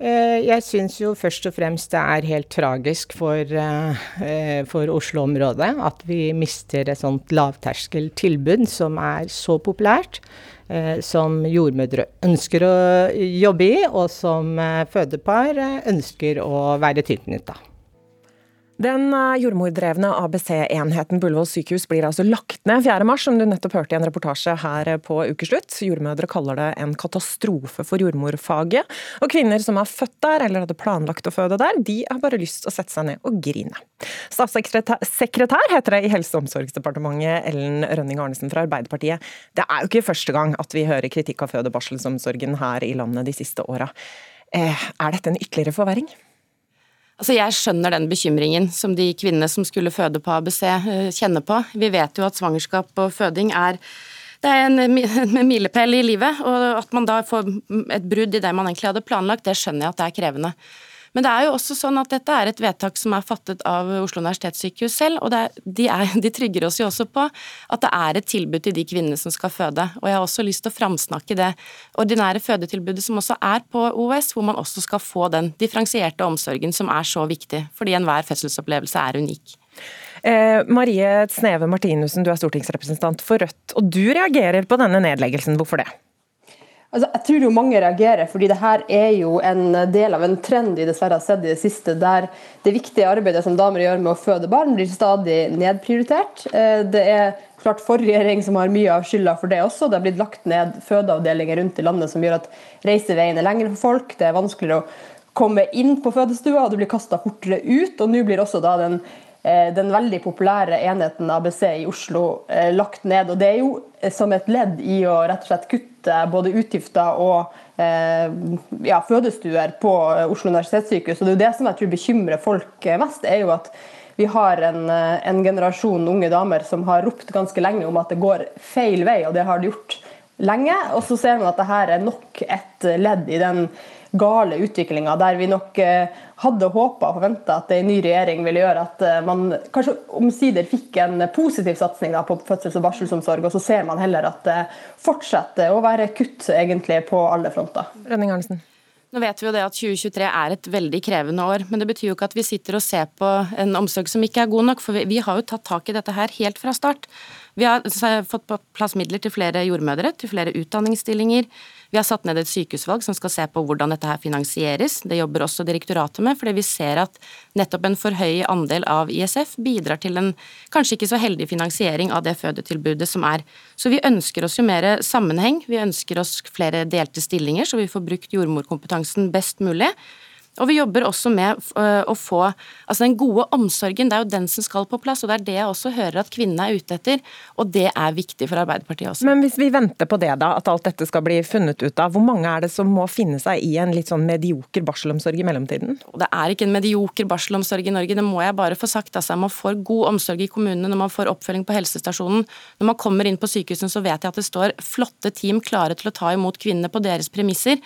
Eh, jeg syns jo først og fremst det er helt tragisk for, eh, for Oslo-området at vi mister et sånt lavterskeltilbud som er så populært. Eh, som jordmødre ønsker å jobbe i, og som fødepar ønsker å være tilknytta. Den eh, jordmordrevne ABC-enheten Bullevål sykehus blir altså lagt ned 4.3, som du nettopp hørte i en reportasje her på Ukeslutt. Jordmødre kaller det en katastrofe for jordmorfaget. Og kvinner som er født der eller hadde planlagt å føde der, de har bare lyst til å sette seg ned og grine. Statssekretær heter det i Helse- og omsorgsdepartementet, Ellen Rønning Arnesen fra Arbeiderpartiet. Det er jo ikke første gang at vi hører kritikk av føde- og barselsomsorgen her i landet de siste åra. Eh, er dette en ytterligere forverring? Altså jeg skjønner den bekymringen som de kvinnene som skulle føde på ABC eh, kjenner på. Vi vet jo at svangerskap og føding er det er en, en milepæl i livet, og at man da får et brudd i det man egentlig hadde planlagt, det skjønner jeg at det er krevende. Men det er jo også sånn at dette er et vedtak som er fattet av Oslo universitetssykehus selv, og er, de, er, de, trygger oss jo også på at det er et tilbud til de kvinnene som skal føde. Og jeg har også lyst til å framsnakke det ordinære fødetilbudet som også er på OS, hvor man også skal få den differensierte omsorgen som er så viktig, fordi enhver fødselsopplevelse er unik. Eh, Marie Sneve Martinussen, du er stortingsrepresentant for Rødt, og du reagerer på denne nedleggelsen. Hvorfor det? Altså, jeg tror jo mange reagerer, fordi det her er jo en del av en trend vi dessverre har sett i det siste, der det viktige arbeidet som damer gjør med å føde barn, blir stadig nedprioritert. Eh, det er klart forrige regjering som har mye av skylda for det også. Det har blitt lagt ned fødeavdelinger rundt i landet som gjør at reiseveien er lengre for folk. Det er vanskeligere å komme inn på fødestua, og du blir kasta fortere ut. Og nå blir også da den Eh, den veldig populære enheten ABC i Oslo eh, lagt ned. og Det er jo som et ledd i å rett og slett kutte både utgifter og ja, fødestuer på Oslo universitetssykehus. og Det er jo det som jeg tror bekymrer folk mest. er jo at vi har en, en generasjon unge damer som har ropt ganske lenge om at det går feil vei, og det har det gjort lenge. Og så ser man at dette er nok et ledd i den gale utviklinga, der vi nok eh, hadde håpa og forventa at en ny regjering ville gjøre at eh, man kanskje omsider fikk en positiv satsing på fødsels- og barselsomsorg, og så ser man heller at det fortsetter å være kutt egentlig på alle fronter. Rønning Arnesen. Nå vet vi jo det at 2023 er et veldig krevende år, men det betyr jo ikke at vi sitter og ser på en omsorg som ikke er god nok, for vi har jo tatt tak i dette her helt fra start. Vi har fått på plass midler til flere jordmødre, til flere utdanningsstillinger. Vi har satt ned et sykehusvalg som skal se på hvordan dette her finansieres. Det jobber også direktoratet med, fordi vi ser at nettopp en for høy andel av ISF bidrar til en kanskje ikke så heldig finansiering av det fødetilbudet som er. Så vi ønsker oss jo mer sammenheng. Vi ønsker oss flere delte stillinger, så vi får brukt jordmorkompetansen best mulig. Og vi jobber også med øh, å få altså den gode omsorgen. Det er jo den som skal på plass, og det er det jeg også hører at kvinnene er ute etter. Og det er viktig for Arbeiderpartiet også. Men hvis vi venter på det, da, at alt dette skal bli funnet ut av, hvor mange er det som må finne seg i en litt sånn medioker barselomsorg i mellomtiden? Det er ikke en medioker barselomsorg i Norge, det må jeg bare få sagt. Altså, man får god omsorg i kommunene når man får oppfølging på helsestasjonen. Når man kommer inn på sykehusene, så vet jeg at det står flotte team klare til å ta imot kvinnene på deres premisser.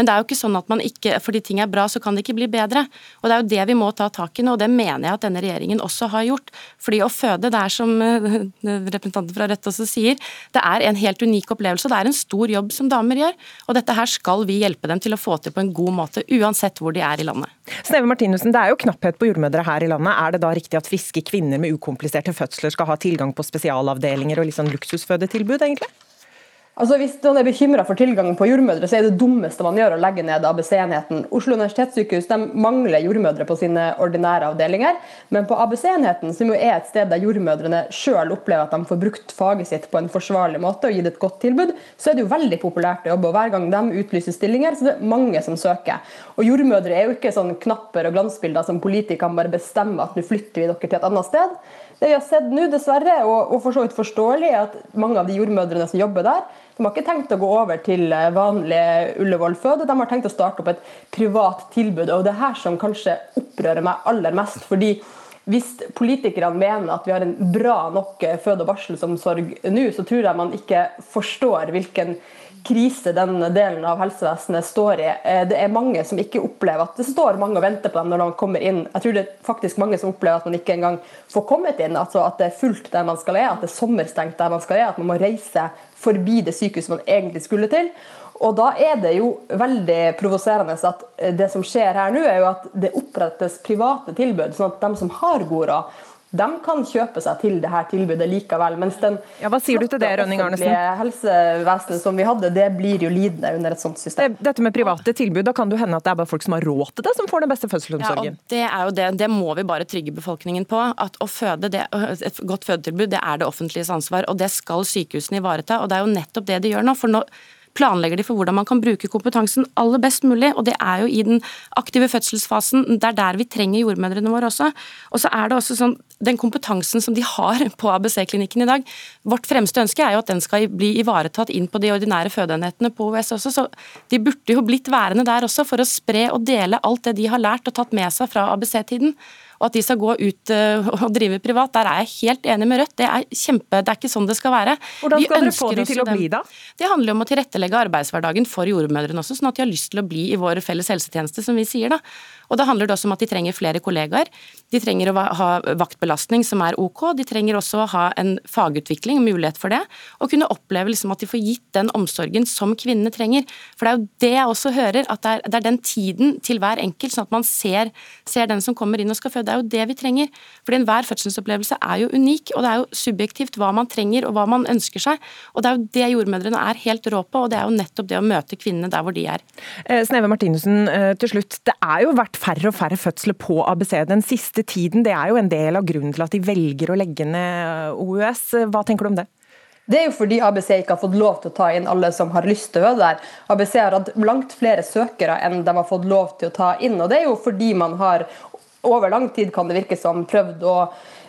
Men det er jo ikke sånn at man ikke, fordi ting er bra, så kan det ikke bli bedre. Og Det er jo det vi må ta tak i nå, og det mener jeg at denne regjeringen også har gjort. Fordi å føde, det er som eh, representanten fra Rødt også sier, det er en helt unik opplevelse. Det er en stor jobb som damer gjør. Og dette her skal vi hjelpe dem til å få til på en god måte, uansett hvor de er i landet. Sneve Martinussen, det er jo knapphet på jordmødre her i landet. Er det da riktig at friske kvinner med ukompliserte fødsler skal ha tilgang på spesialavdelinger og sånn luksusfødetilbud, egentlig? Altså Hvis man er bekymra for tilgangen på jordmødre, så er det dummeste man gjør å legge ned ABC-enheten. Oslo universitetssykehus mangler jordmødre på sine ordinære avdelinger. Men på ABC-enheten, som jo er et sted der jordmødrene sjøl opplever at de får brukt faget sitt på en forsvarlig måte og gitt et godt tilbud, så er det jo veldig populært å jobbe. og Hver gang de utlyser stillinger, så det er mange som søker. Og Jordmødre er jo ikke sånn knapper og glansbilder som politikerne bare bestemmer at nå flytter vi dere til et annet sted. Det vi har sett nå, dessverre, og, og for så vidt forståelig, er at mange av de jordmødrene som jobber der, de har ikke tenkt å gå over til eh, vanlig Ullevål føde, de har tenkt å starte opp et privat tilbud. og Det er her som kanskje opprører meg aller mest. fordi hvis politikerne mener at vi har en bra nok føde- og barselsomsorg nå, så tror jeg man ikke forstår hvilken krise den delen av helsevesenet står i. Eh, det er mange som ikke opplever at det står mange og venter på dem når de kommer inn. Jeg tror det er faktisk mange som opplever at man ikke engang får kommet inn. altså At det er fullt der man skal være, at det er sommerstengt der man skal være, at man må reise forbi det sykehuset man egentlig skulle til. Og da er det jo veldig provoserende at det som skjer her nå, er jo at det opprettes private tilbud, sånn at de som har god råd, de kan kjøpe seg til det her tilbudet likevel. Mens den ja, hva sier du til det, Rønning Arnesen? helsevesenet som vi hadde, det blir jo lidende under et sånt system. Dette med private tilbud, da kan det hende at det er bare folk som har råd til det, som får den beste fødselsomsorgen? Ja, det er jo det. Det må vi bare trygge befolkningen på. At å føde, det, et godt fødetilbud, det er det offentliges ansvar. Og det skal sykehusene ivareta. Og det er jo nettopp det de gjør nå. for nå planlegger de for hvordan man kan bruke kompetansen aller best mulig. Og det er jo i den aktive fødselsfasen. Det er der vi trenger jordmødrene våre også. Og så er det også sånn den kompetansen som de har på ABC-klinikken i dag. Vårt fremste ønske er jo at den skal bli ivaretatt inn på de ordinære fødeenhetene på OUS også. Så de burde jo blitt værende der også for å spre og dele alt det de har lært og tatt med seg fra ABC-tiden og at de skal gå ut eh, og drive privat. Der er jeg helt enig med Rødt. Det er kjempe, det er ikke sånn det skal være. Hvordan skal dere få de til å bli da? Det handler om å tilrettelegge arbeidshverdagen for jordmødrene også, sånn at de har lyst til å bli i vår felles helsetjeneste, som vi sier da. Og da handler det også om at de trenger flere kollegaer. De trenger å ha vaktbelastning som er ok. De trenger også å ha en fagutvikling, mulighet for det. Og kunne oppleve liksom at de får gitt den omsorgen som kvinnene trenger. For det er jo det jeg også hører, at det er, det er den tiden til hver enkelt, sånn at man ser, ser, den som kommer inn og skal føde. Det er jo det vi trenger. Fordi enhver fødselsopplevelse er jo unik, og det er jo subjektivt hva man trenger og hva man ønsker seg. Og det er jo det jordmødrene er helt rå på, og det er jo nettopp det å møte kvinnene der hvor de er. Eh, Sneve Martinussen, eh, til slutt. Det er jo vært færre og færre fødsler på ABC den siste tiden. Det er jo en del av grunnen til at de velger å legge ned OUS. Hva tenker du om det? Det er jo fordi ABC ikke har fått lov til å ta inn alle som har lyst til å være der. ABC har hatt langt flere søkere enn de har fått lov til å ta inn. og Det er jo fordi man har over lang tid kan det virke som prøvd å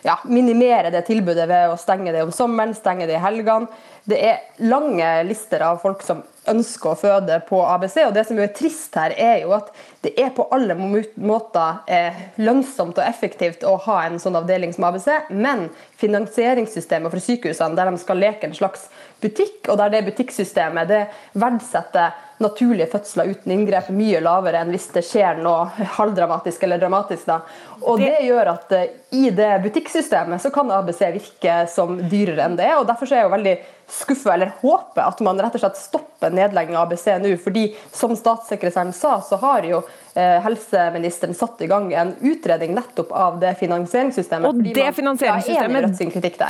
ja, minimere det tilbudet ved å stenge det om sommeren, stenge det i helgene. Det er lange lister av folk som ønsker å føde på ABC. og Det som er trist her, er jo at det er på alle måter eh, lønnsomt og effektivt å ha en sånn avdeling som ABC, men finansieringssystemet for sykehusene, der de skal leke en slags butikk, og der det butikksystemet det verdsetter naturlige fødsler uten inngrep mye lavere enn hvis det skjer noe halvdramatisk eller dramatisk. Da. Og det gjør at uh, i det butikksystemet så kan ABC virke som dyrere enn det. og Derfor er jeg jo veldig skuffa eller håper at man rett og slett stopper nedlegging av ABC nå. fordi som statssekretæren sa, så har jo eh, helseministeren satt i gang en utredning nettopp av det finansieringssystemet. Og det finansieringssystemet,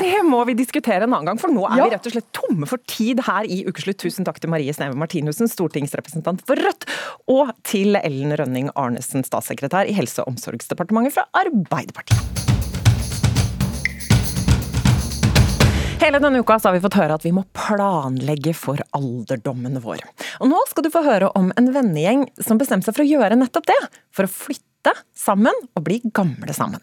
det må vi diskutere en annen gang, for nå er ja. vi rett og slett tomme for tid her i Ukeslutt. Tusen takk til Marie Sneve Martinussen, stortingsrepresentant for Rødt, og til Ellen Rønning Arnesen, statssekretær i Helse- og omsorgsdepartementet fra Arbeiderpartiet. Hele denne uka har vi fått høre at vi må planlegge for alderdommen vår. Og nå skal du få høre om en vennegjeng som bestemte seg for å gjøre nettopp det. For å flytte sammen og bli gamle sammen.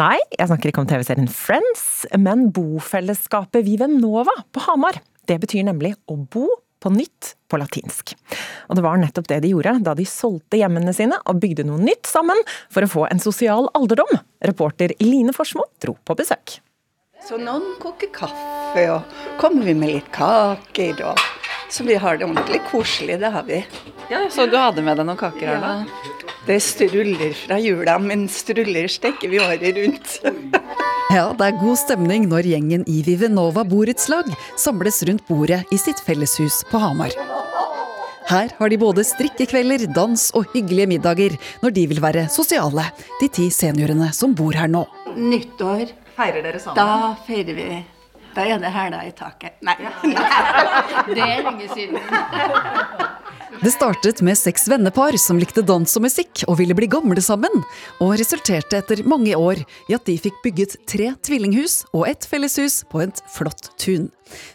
Nei, jeg snakker ikke om TV-serien Friends, men bofellesskapet Vivenova på Hamar. Det betyr nemlig å bo på nytt på latinsk. Og det var nettopp det de gjorde da de solgte hjemmene sine og bygde noe nytt sammen for å få en sosial alderdom. Reporter Line Forsmo dro på besøk. Så noen koker kaffe, og kommer vi med litt kaker. og Så vi har det ordentlig koselig, det har vi. Ja, Så du hadde med deg noen kaker her, da? Det struller fra jula, men struller steker vi året rundt. Ja, det er god stemning når gjengen i Vivenova borettslag samles rundt bordet i sitt felleshus på Hamar. Her har de både strikkekvelder, dans og hyggelige middager når de vil være sosiale, de ti seniorene som bor her nå. Nyttår Feirer dere sammen? Da feirer vi. Da er det hæla i taket. Nei. det er lenge siden. Det startet med seks vennepar som likte dans og musikk og ville bli gamle sammen, og resulterte etter mange år i at de fikk bygget tre tvillinghus og et felleshus på et flott tun.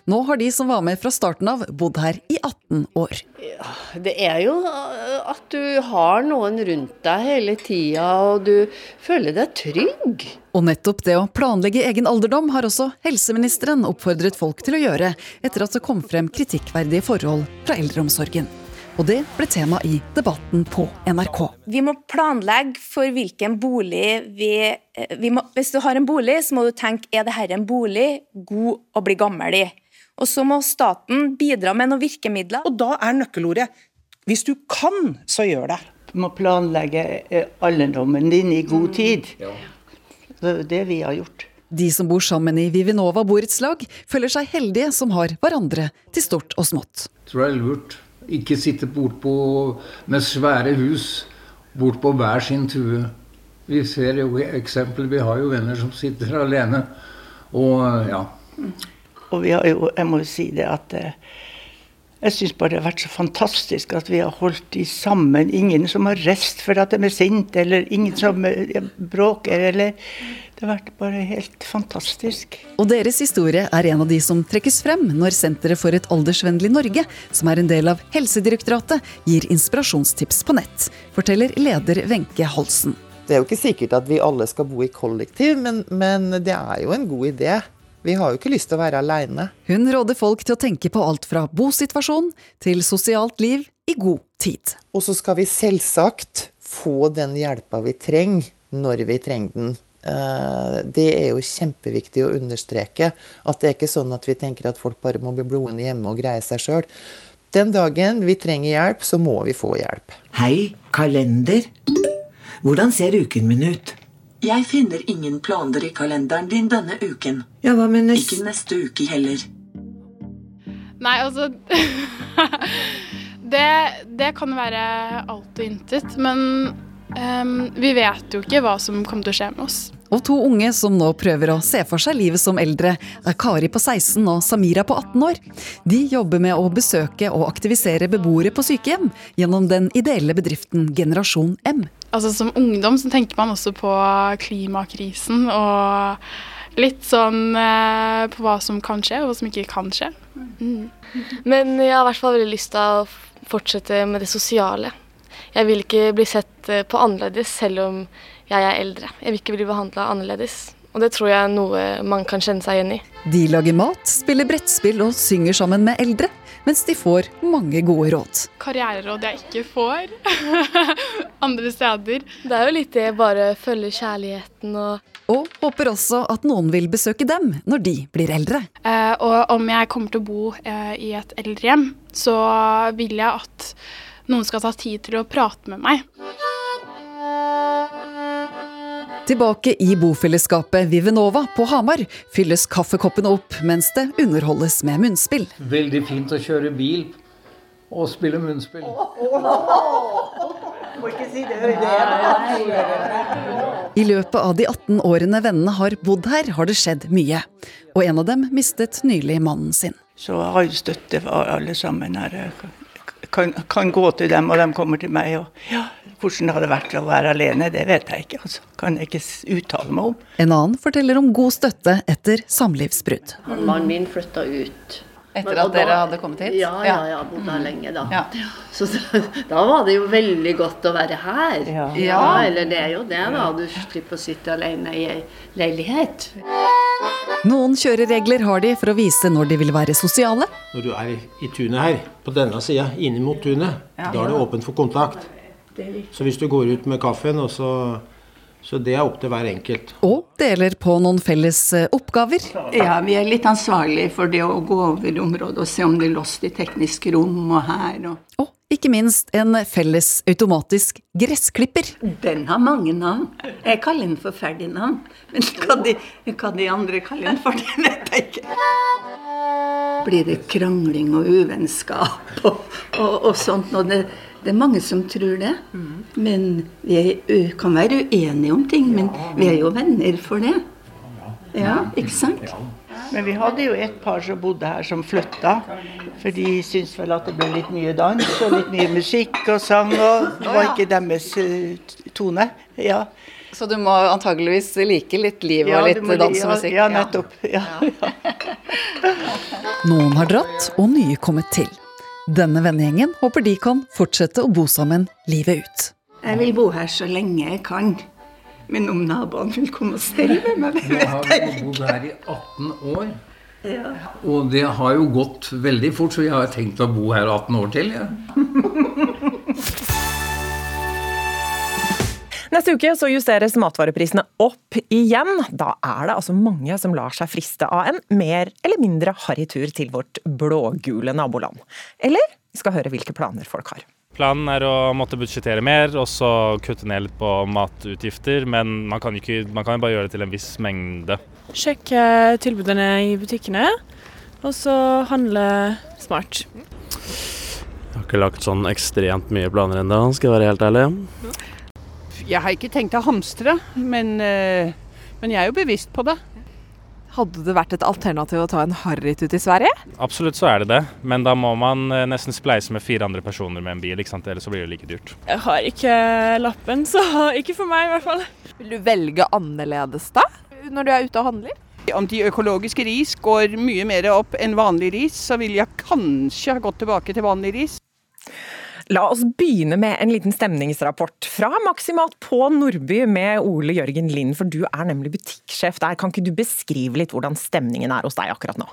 Nå har de som var med fra starten av, bodd her i 18 år. Ja, det er jo eh, at du har noen rundt deg hele tida, og du føler deg trygg. Og nettopp det å planlegge egen alderdom har også helseministeren oppfordret folk til å gjøre, etter at det kom frem kritikkverdige forhold fra eldreomsorgen. Og det ble tema i Debatten på NRK. Vi må planlegge for hvilken bolig vi, eh, vi må, Hvis du har en bolig, så må du tenke er dette en bolig god å bli gammel i. Og så må staten bidra med noen virkemidler. Og da er nøkkelordet hvis du kan, så gjør det. Du må planlegge eh, alderdommen din i god tid. Det er det vi har gjort. De som bor sammen i Vivinova borettslag, føler seg heldige som har hverandre til stort og smått. tror jeg er lurt. Ikke sitte bortpå med svære hus bortpå hver sin tue. Vi ser jo eksempler, vi har jo venner som sitter alene. Og ja. Og vi har jo, jeg må jo si det at eh, jeg syns bare det har vært så fantastisk at vi har holdt de sammen. Ingen som har rest for at de er sinte, eller ingen som eh, bråker, eller Det har vært bare helt fantastisk. Og deres historie er en av de som trekkes frem når Senteret for et aldersvennlig Norge, som er en del av Helsedirektoratet, gir inspirasjonstips på nett, forteller leder Wenche Halsen. Det er jo ikke sikkert at vi alle skal bo i kollektiv, men, men det er jo en god idé. Vi har jo ikke lyst til å være aleine. Hun råder folk til å tenke på alt fra bosituasjon til sosialt liv i god tid. Og så skal vi selvsagt få den hjelpa vi trenger, når vi trenger den. Eh, Det er jo kjempeviktig å understreke. At det er ikke sånn at vi tenker at folk bare må bli blodende hjemme og greie seg sjøl. Den dagen vi trenger hjelp, så må vi få hjelp. Hei, kalender. Hvordan ser uken min ut? Jeg finner ingen planer i kalenderen din denne uken. Ja, hva mener Ikke neste uke heller. Nei, altså det, det kan være alt og intet. Men ehm, vi vet jo ikke hva som kommer til å skje med oss. Og to unge som nå prøver å se for seg livet som eldre, er Kari på 16 og Samira på 18 år. De jobber med å besøke og aktivisere beboere på sykehjem gjennom den ideelle bedriften Generasjon M. Altså Som ungdom så tenker man også på klimakrisen og litt sånn eh, på hva som kan skje, og hva som ikke kan skje. Mm. Men jeg har i hvert fall veldig lyst til å fortsette med det sosiale. Jeg vil ikke bli sett eh, på annerledes selv om jeg er eldre. Jeg vil ikke bli behandla annerledes. Og det tror jeg er noe man kan kjenne seg igjen i. De lager mat, spiller brettspill og synger sammen med eldre, mens de får mange gode råd. Karriereråd jeg ikke får andre steder. Det er jo litt det, bare følge kjærligheten og Og håper også at noen vil besøke dem når de blir eldre. Eh, og om jeg kommer til å bo eh, i et eldrehjem, så vil jeg at noen skal ta tid til å prate med meg. Tilbake i bofellesskapet Vivenova på Hamar fylles kaffekoppene opp mens det underholdes med munnspill. Veldig fint å kjøre bil og spille munnspill. Må ikke si det I løpet av de 18 årene vennene har bodd her, har det skjedd mye. Og en av dem mistet nylig mannen sin. Så jeg har jo støtte for alle sammen her. Kan, kan gå til dem, og de kommer til meg. Og ja, hvordan det hadde vært å være alene, det vet jeg ikke. Altså. Kan jeg ikke uttale meg om. En annen forteller om god støtte etter samlivsbrudd. Mannen min flytta ut. Etter at dere hadde kommet hit? Ja, ja, Ja. Bodd bodde her lenge da. Ja. Så da, da var det jo veldig godt å være her. Ja. ja, eller det er jo det, da. Du slipper å sitte alene i ei leilighet. Noen kjøreregler har de for å vise når de vil være sosiale. Når du er i, tunet her, på denne sida, inn mot tunet, Ja. da er det åpent for kontakt. Så hvis du går ut med kaffen, og så Så det er opp til hver enkelt. Og deler på noen felles eh, oppgaver. Ja, vi er litt ansvarlige for det å gå over området og se om det er låst i teknisk rom og her. Og... Og ikke minst en felles automatisk gressklipper. Den har mange navn. Jeg kaller den for Ferdinand. Men hva de, hva de andre kaller den for, det vet jeg ikke. Blir det krangling og uvennskap og, og, og sånt? når det, det er mange som tror det. Men vi er, kan være uenige om ting, men vi er jo venner for det. Ja, ikke sant? Men vi hadde jo et par som bodde her som flytta. For de syntes vel at det ble litt mye dans og litt mye musikk og sang. Og det var ikke deres eh, tone. Ja. Så du må antageligvis like litt liv og litt ja, dans og musikk? ja, nettopp. Ja. Noen har dratt, og nye kommet til. Denne vennegjengen håper de kan fortsette å bo sammen livet ut. Jeg vil bo her så lenge jeg kan. Men om naboene vil komme og stelle med meg, det Nå har vi bodd her i 18 år. Ja. Og det har jo gått veldig fort, så jeg har tenkt å bo her 18 år til. Ja. Neste uke så justeres matvareprisene opp igjen. Da er det altså mange som lar seg friste av en mer eller mindre harry tur til vårt blågule naboland. Eller vi skal høre hvilke planer folk har. Planen er å måtte budsjettere mer og så kutte ned litt på matutgifter, men man kan, ikke, man kan jo bare gjøre det til en viss mengde. Sjekke tilbudene i butikkene, og så handle smart. Jeg har ikke lagt sånn ekstremt mye planer ennå, skal jeg være helt ærlig. Jeg har ikke tenkt å hamstre, men, eh, men jeg er jo bevisst på det. Hadde det vært et alternativ å ta en harrytur i Sverige? Absolutt så er det det, men da må man eh, nesten spleise med fire andre personer med en bil, ikke sant? ellers så blir det like dyrt. Jeg har ikke lappen, så ikke for meg i hvert fall. Vil du velge annerledes da, når du er ute og handler? Om de økologiske ris går mye mer opp enn vanlig ris, så vil jeg kanskje ha gått tilbake til vanlig ris. La oss begynne med en liten stemningsrapport fra Maximat på Nordby med Ole Jørgen Lind, for du er nemlig butikksjef der. Kan ikke du beskrive litt hvordan stemningen er hos deg akkurat nå?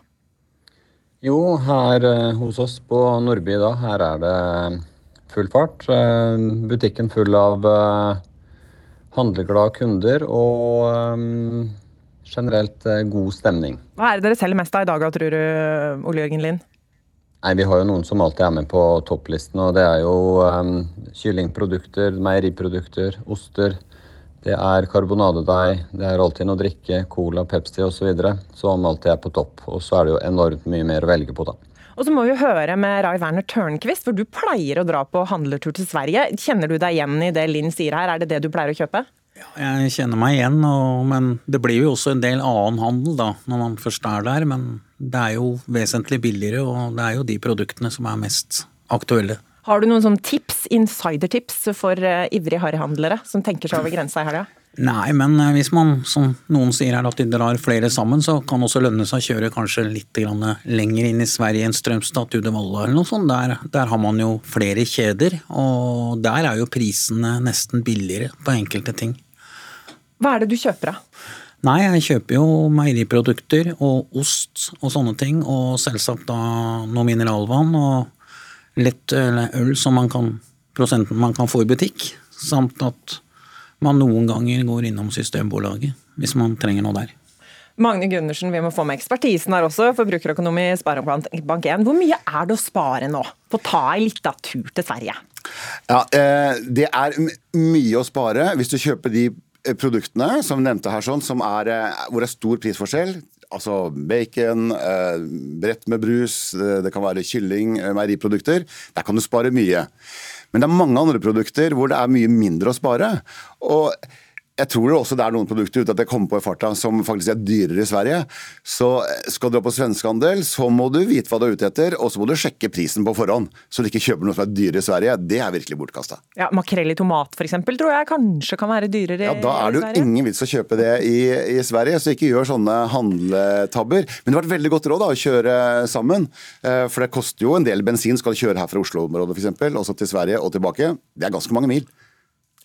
Jo, her eh, hos oss på Nordby da, her er det full fart. Eh, butikken full av eh, handleglade kunder og eh, generelt eh, god stemning. Hva er det dere selger mest av i dag, tror du, Ole Jørgen Lind? Nei, Vi har jo noen som alltid er med på topplisten, og det er jo um, kyllingprodukter, meieriprodukter, oster. Det er karbonadedeig, det er alltid noe å drikke, cola, Pepsi osv. Som alltid er på topp. Og så er det jo enormt mye mer å velge på, da. Og så må vi høre med Rai Werner Tørnquist, for du pleier å dra på handletur til Sverige. Kjenner du deg igjen i det Linn sier her, er det det du pleier å kjøpe? Ja, Jeg kjenner meg igjen, og, men det blir jo også en del annen handel da, når man først er der. Men det er jo vesentlig billigere, og det er jo de produktene som er mest aktuelle. Har du noen sånn tips, insidertips for uh, ivrige harryhandlere som tenker seg over grensa i helga? Nei, men eh, hvis man, som noen sier her, at de drar flere sammen, så kan det også lønne seg å kjøre kanskje litt lenger inn i Sverige enn Strømstad Uddevalla eller noe sånt. Der, der, har man jo flere kjeder, og der er jo prisene nesten billigere på enkelte ting. Hva er det du kjøper av? Nei, jeg kjøper jo meieriprodukter og ost og sånne ting, og selvsagt da noe mineralvann og lett øl som man kan, prosenten man kan få i butikk, samt at man noen ganger går innom Systembolaget hvis man trenger noe der. Magne Gundersen, vi må få med ekspertisen her også, forbrukerøkonom i Sparebank1. Hvor mye er det å spare nå på å ta ei lita tur til Sverige? Ja, eh, Det er mye å spare hvis du kjøper de produktene som nevnte her, sånn, som er, eh, hvor det er stor prisforskjell. Altså bacon, brett med brus, det kan være kylling, meieriprodukter. Der kan du spare mye. Men det er mange andre produkter hvor det er mye mindre å spare. Og jeg tror også det er noen produkter uten at jeg kommer på i farta som faktisk er dyrere i Sverige. Så skal du ha på svenskehandel, så må du vite hva du er ute etter, og så må du sjekke prisen på forhånd. Så du ikke kjøper noe som er dyrere i Sverige. Det er virkelig bortkasta. Ja, Makrell i tomat f.eks. tror jeg kanskje kan være dyrere i Sverige. ja, Da er det jo ingen vits å kjøpe det i, i, Sverige, så ikke gjør sånne handletabber. Men det har vært veldig godt råd da, å kjøre sammen. Eh, for det koster jo en del bensin skal du kjøre her fra Oslo-området f.eks., også til Sverige og tilbake. Det er ganske mange mil.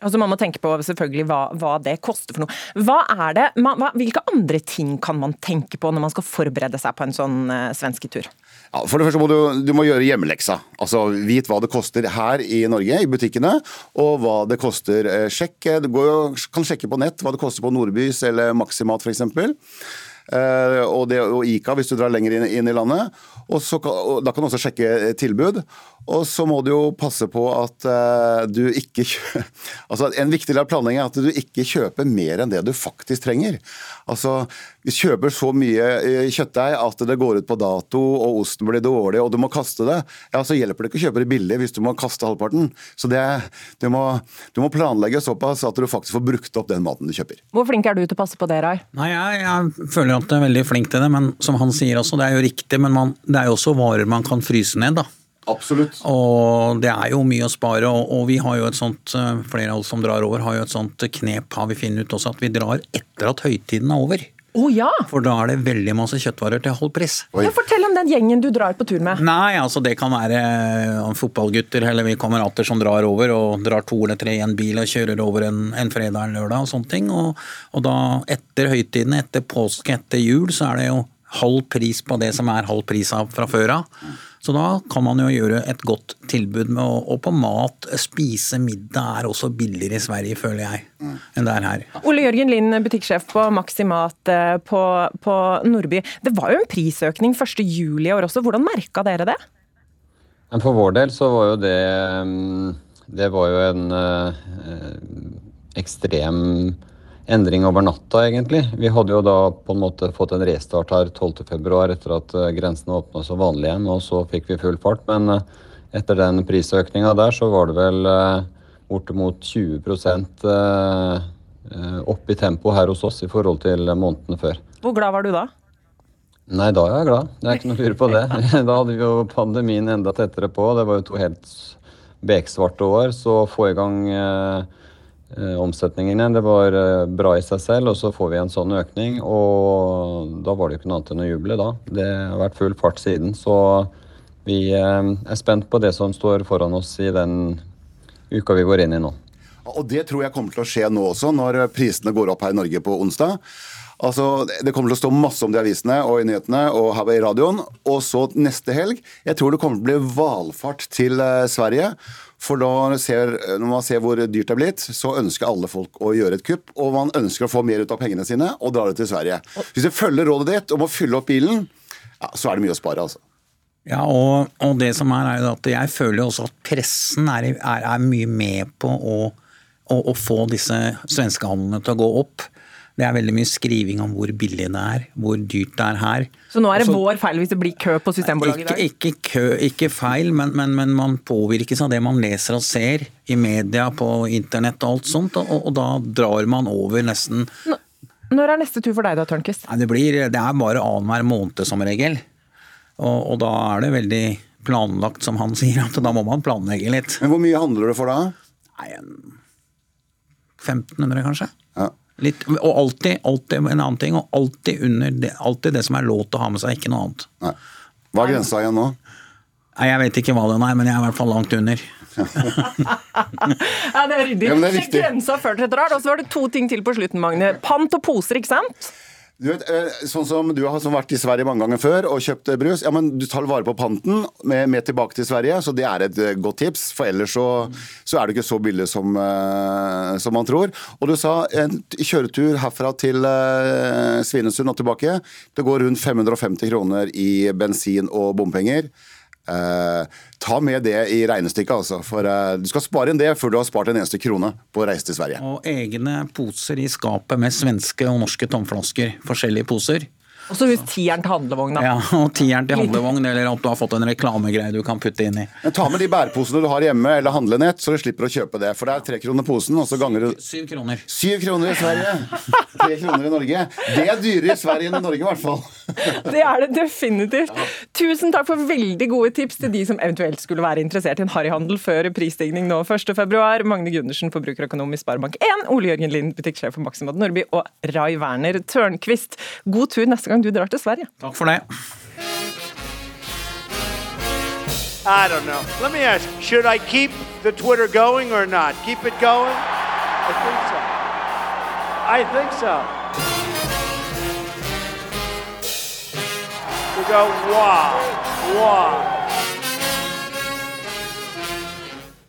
Altså Man må tenke på selvfølgelig hva, hva det koster for noe. Hva er det, hva, hvilke andre ting kan man tenke på når man skal forberede seg på en sånn uh, svensketur? Ja, for det første må du, du må gjøre hjemmeleksa. Altså Vit hva det koster her i Norge, i butikkene, og hva det koster. Eh, sjekk, du kan sjekke på nett hva det koster på Nordbys eller Maximat f.eks. Uh, og, det, og Ica hvis du drar lenger inn, inn i landet. Og, så, og Da kan du også sjekke tilbud. Og så må du jo passe på at uh, du ikke altså En viktig del av planleggingen er at du ikke kjøper mer enn det du faktisk trenger. Altså, Vi kjøper så mye eh, kjøttdeig at det går ut på dato, og osten blir dårlig, og du må kaste det. Ja, Så hjelper det ikke å kjøpe det billig hvis du må kaste halvparten. Så det, du, må, du må planlegge såpass at du faktisk får brukt opp den maten du kjøper. Hvor flink er du til å passe på det, Rai? Nei, jeg, jeg føler at jeg er veldig flink til det, men som han sier også, det er jo riktig. Men man, det er jo også varer man kan fryse ned, da. Absolutt. Og det er jo mye å spare, og, og, vi har jo et sånt, eh, flere av oss som drar over, har jo et sånt knep har vi funnet ut også, at vi drar etter at høytiden er over. Oh, ja. For da er det veldig masse kjøttvarer til halv pris. Ja, fortell om den gjengen du drar på tur med. Nei, altså Det kan være uh, fotballgutter eller vi kamerater som drar over og drar to eller tre i en bil og kjører over en, en fredag eller lørdag og sånne ting. Og, og da etter høytiden, etter påske, etter jul, så er det jo halv pris på det som er halv pris av fra før av. Så da kan man jo gjøre et godt tilbud med å Og på mat, spise middag er også billigere i Sverige, føler jeg, enn det er her. Ole Jørgen Lind, butikksjef på Maximat eh, på, på Nordby. Det var jo en prisøkning 1.7 i år også. Hvordan merka dere det? For vår del så var jo det mm, Det var jo en eh, ekstrem endring over natta, egentlig. Vi hadde jo da på en måte fått en restart her 12.2 etter at eh, grensene åpna som vanlig igjen, og så fikk vi full fart. Men eh, etter den prisøkninga der, så var det vel eh, bortimot 20 eh, eh, opp i tempo her hos oss i forhold til månedene før. Hvor glad var du da? Nei, da er jeg glad. Det er ikke noe å lure på det. Da hadde vi jo pandemien enda tettere på. Det var jo to helt beksvarte år. Så å få i gang eh, omsetningen det var eh, bra i seg selv. Og så får vi en sånn økning, og da var det jo ikke noe annet enn å juble da. Det har vært full fart siden. Så vi eh, er spent på det som står foran oss i den uka vi går inn i nå. Og det tror jeg kommer til å skje nå også, når prisene går opp her i Norge på onsdag. Altså, Det kommer til å stå masse om det i avisene og i nyhetene og her i radioen. Og så neste helg Jeg tror det kommer til å bli valfart til eh, Sverige. For da ser, når man ser hvor dyrt det er blitt, så ønsker alle folk å gjøre et kupp. Og man ønsker å få mer ut av pengene sine og dra det til Sverige. Hvis du følger rådet ditt om å fylle opp bilen, ja, så er det mye å spare, altså. Ja, og, og det som er, er at jeg føler også at pressen er, er, er mye med på å, å, å få disse svenskehandlene til å gå opp. Det er veldig mye skriving om hvor billig det er, hvor dyrt det er her. Så nå er det Også- vår feil hvis det blir kø på Systembolaget i dag? Ikke, kø, ikke feil, men, men, men man påvirkes av det man leser og ser i media, på internett og alt sånt, og, og da drar man over nesten Når er neste tur for deg da, Tørnquist? Det, blir, det er bare annenhver måned som regel. Og, og da er det veldig planlagt, som han sier, at da må man planlegge litt. Men hvor mye handler det for da? Nei, en 1500 kanskje. Litt, og alltid, alltid en annen ting, og alltid under det, alltid det som er lov til å ha med seg, ikke noe annet. Nei. Hva er grensa igjen nå? Nei, Jeg vet ikke hva den er, men jeg er i hvert fall langt under. Ja, det er ryddig. Ja, det er Sjekk grensa før dere drar. Og så var det to ting til på slutten, Magne. Pant og poser, ikke sant? Du vet, eh, sånn som du har vært i Sverige mange ganger før og kjøpt eh, brus. ja, men Du tar vare på panten med, med tilbake til Sverige, så det er et eh, godt tips. For ellers så, så er det ikke så billig som, som man tror. Og du sa en kjøretur herfra til Svinesund og tilbake. Det går rundt 550 kroner i bensin og bompenger. Eh, ta med det i regnestykket, altså. For eh, du skal spare inn det før du har spart en eneste krone på å reise til Sverige. Og egne poser i skapet med svenske og norske tomflasker. Forskjellige poser. Og så husk tieren til handlevogna. Ja, Og tieren til handlevogn, eller at du har fått en reklamegreie du kan putte inn i. Men ta med de bæreposene du har hjemme, eller handlenett, så du slipper å kjøpe det. For det er tre kroner posen, og så ganger du Syv kroner. Syv kroner i Sverige! Tre kroner i Norge. Det er dyrere i Sverige enn i Norge, i hvert fall. Det er det definitivt. Tusen takk for veldig gode tips til de som eventuelt skulle være interessert i en harryhandel før prisstigning nå 1.2. Magne Gundersen, forbrukerøkonom i Sparebank1, Ole Jørgen Lind, butikksjef for Maximad Nordby, og Rai Werner Tørnquist. God tur neste gang du drar til Sverige. Takk for det. I don't know. Let me ask should I keep the Twitter going or not? Keep it going? I think so. I think so. We go, wow, wow.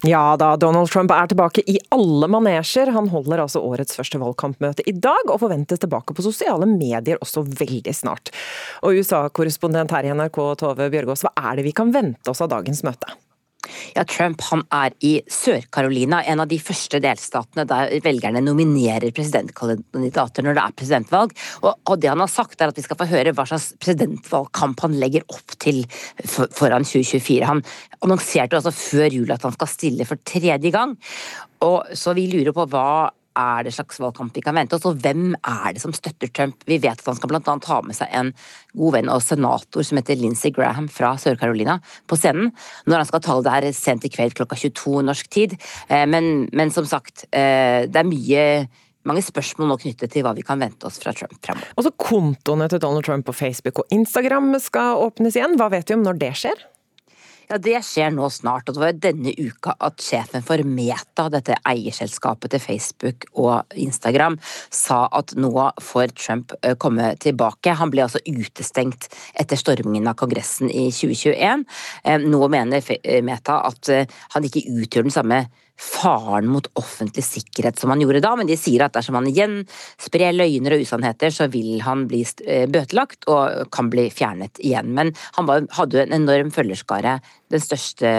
Ja da, Donald Trump er tilbake i alle manesjer. Han holder altså årets første valgkampmøte i dag, og forventes tilbake på sosiale medier også veldig snart. Og USA-korrespondent her i NRK, Tove Bjørgaas, hva er det vi kan vente oss av dagens møte? Ja, Trump han er i Sør-Carolina, en av de første delstatene der velgerne nominerer presidentkandidater når det er presidentvalg. Og, det han har sagt er at vi skal få høre hva slags presidentvalgkamp han legger opp til for, foran 2024. Han annonserte altså før jul at han skal stille for tredje gang. Og Så vi lurer på hva er det slags valgkamp vi kan vente oss, og hvem er det som støtter Trump? Vi vet at han skal blant annet ha med seg en god venn og senator som heter Lindsey Graham fra Sør-Carolina på scenen når han skal tale der sent i kveld klokka 22 norsk tid. Eh, Men, men som sagt, eh, det er mye mange spørsmål nå knyttet til hva vi kan vente oss fra Trump fremover. Også kontoene til Donald Trump på Facebook og Instagram skal åpnes igjen. Hva vet vi om når det skjer? Ja, Det skjer nå snart. og Det var jo denne uka at sjefen for Meta, dette eierselskapet til Facebook og Instagram, sa at nå får Trump eh, komme tilbake. Han ble altså utestengt etter stormingen av Kongressen i 2021. Eh, Nå mener Meta at eh, han ikke utgjør den samme faren mot offentlig sikkerhet som han gjorde da, men de sier at dersom han igjen sprer løgner og usannheter, så vil han bli eh, bøtelagt og kan bli fjernet igjen. Men han hadde jo en enorm følgerskare, den største,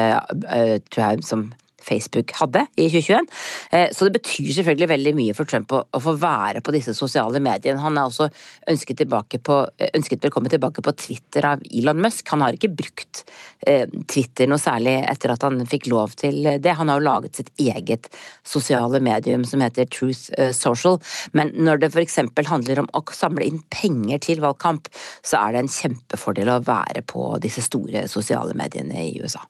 eh, tror jeg, som Facebook hadde i 2021. Eh, Så det betyr selvfølgelig veldig mye for Trump å, å få være på disse sosiale mediene. Han er også ønsket, på, eh, ønsket velkommen tilbake på Twitter av Elon Musk. Han har ikke brukt eh, Twitter noe særlig etter at han fikk lov til det. Han har jo laget sitt eget sosiale medium som heter Truth Social. Men når det f.eks. handler om å samle inn penger til valgkamp, så er det en kjempefordel å være på disse store sosiale mediene i USA.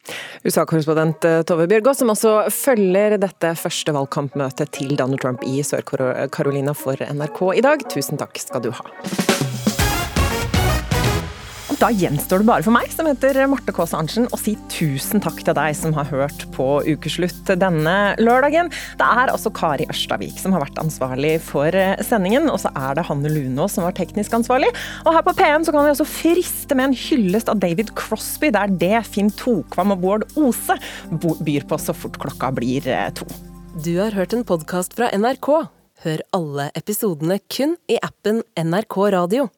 USA-korrespondent Tove Bjørgaas, som altså følger dette første valgkampmøtet til Donald Trump i Sør-Carolina for NRK i dag. Tusen takk skal du ha. Da gjenstår det bare for meg, som heter Marte Kaas Arntzen, å si tusen takk til deg som har hørt på Ukeslutt denne lørdagen. Det er altså Kari Ørstavik som har vært ansvarlig for sendingen, og så er det Hanne Lunås som var teknisk ansvarlig. Og her på P1 så kan vi også friste med en hyllest av David Crosby. Det er det Finn Tokvam og Bård Ose byr på så fort klokka blir eh, to. Du har hørt en podkast fra NRK. Hør alle episodene kun i appen NRK Radio.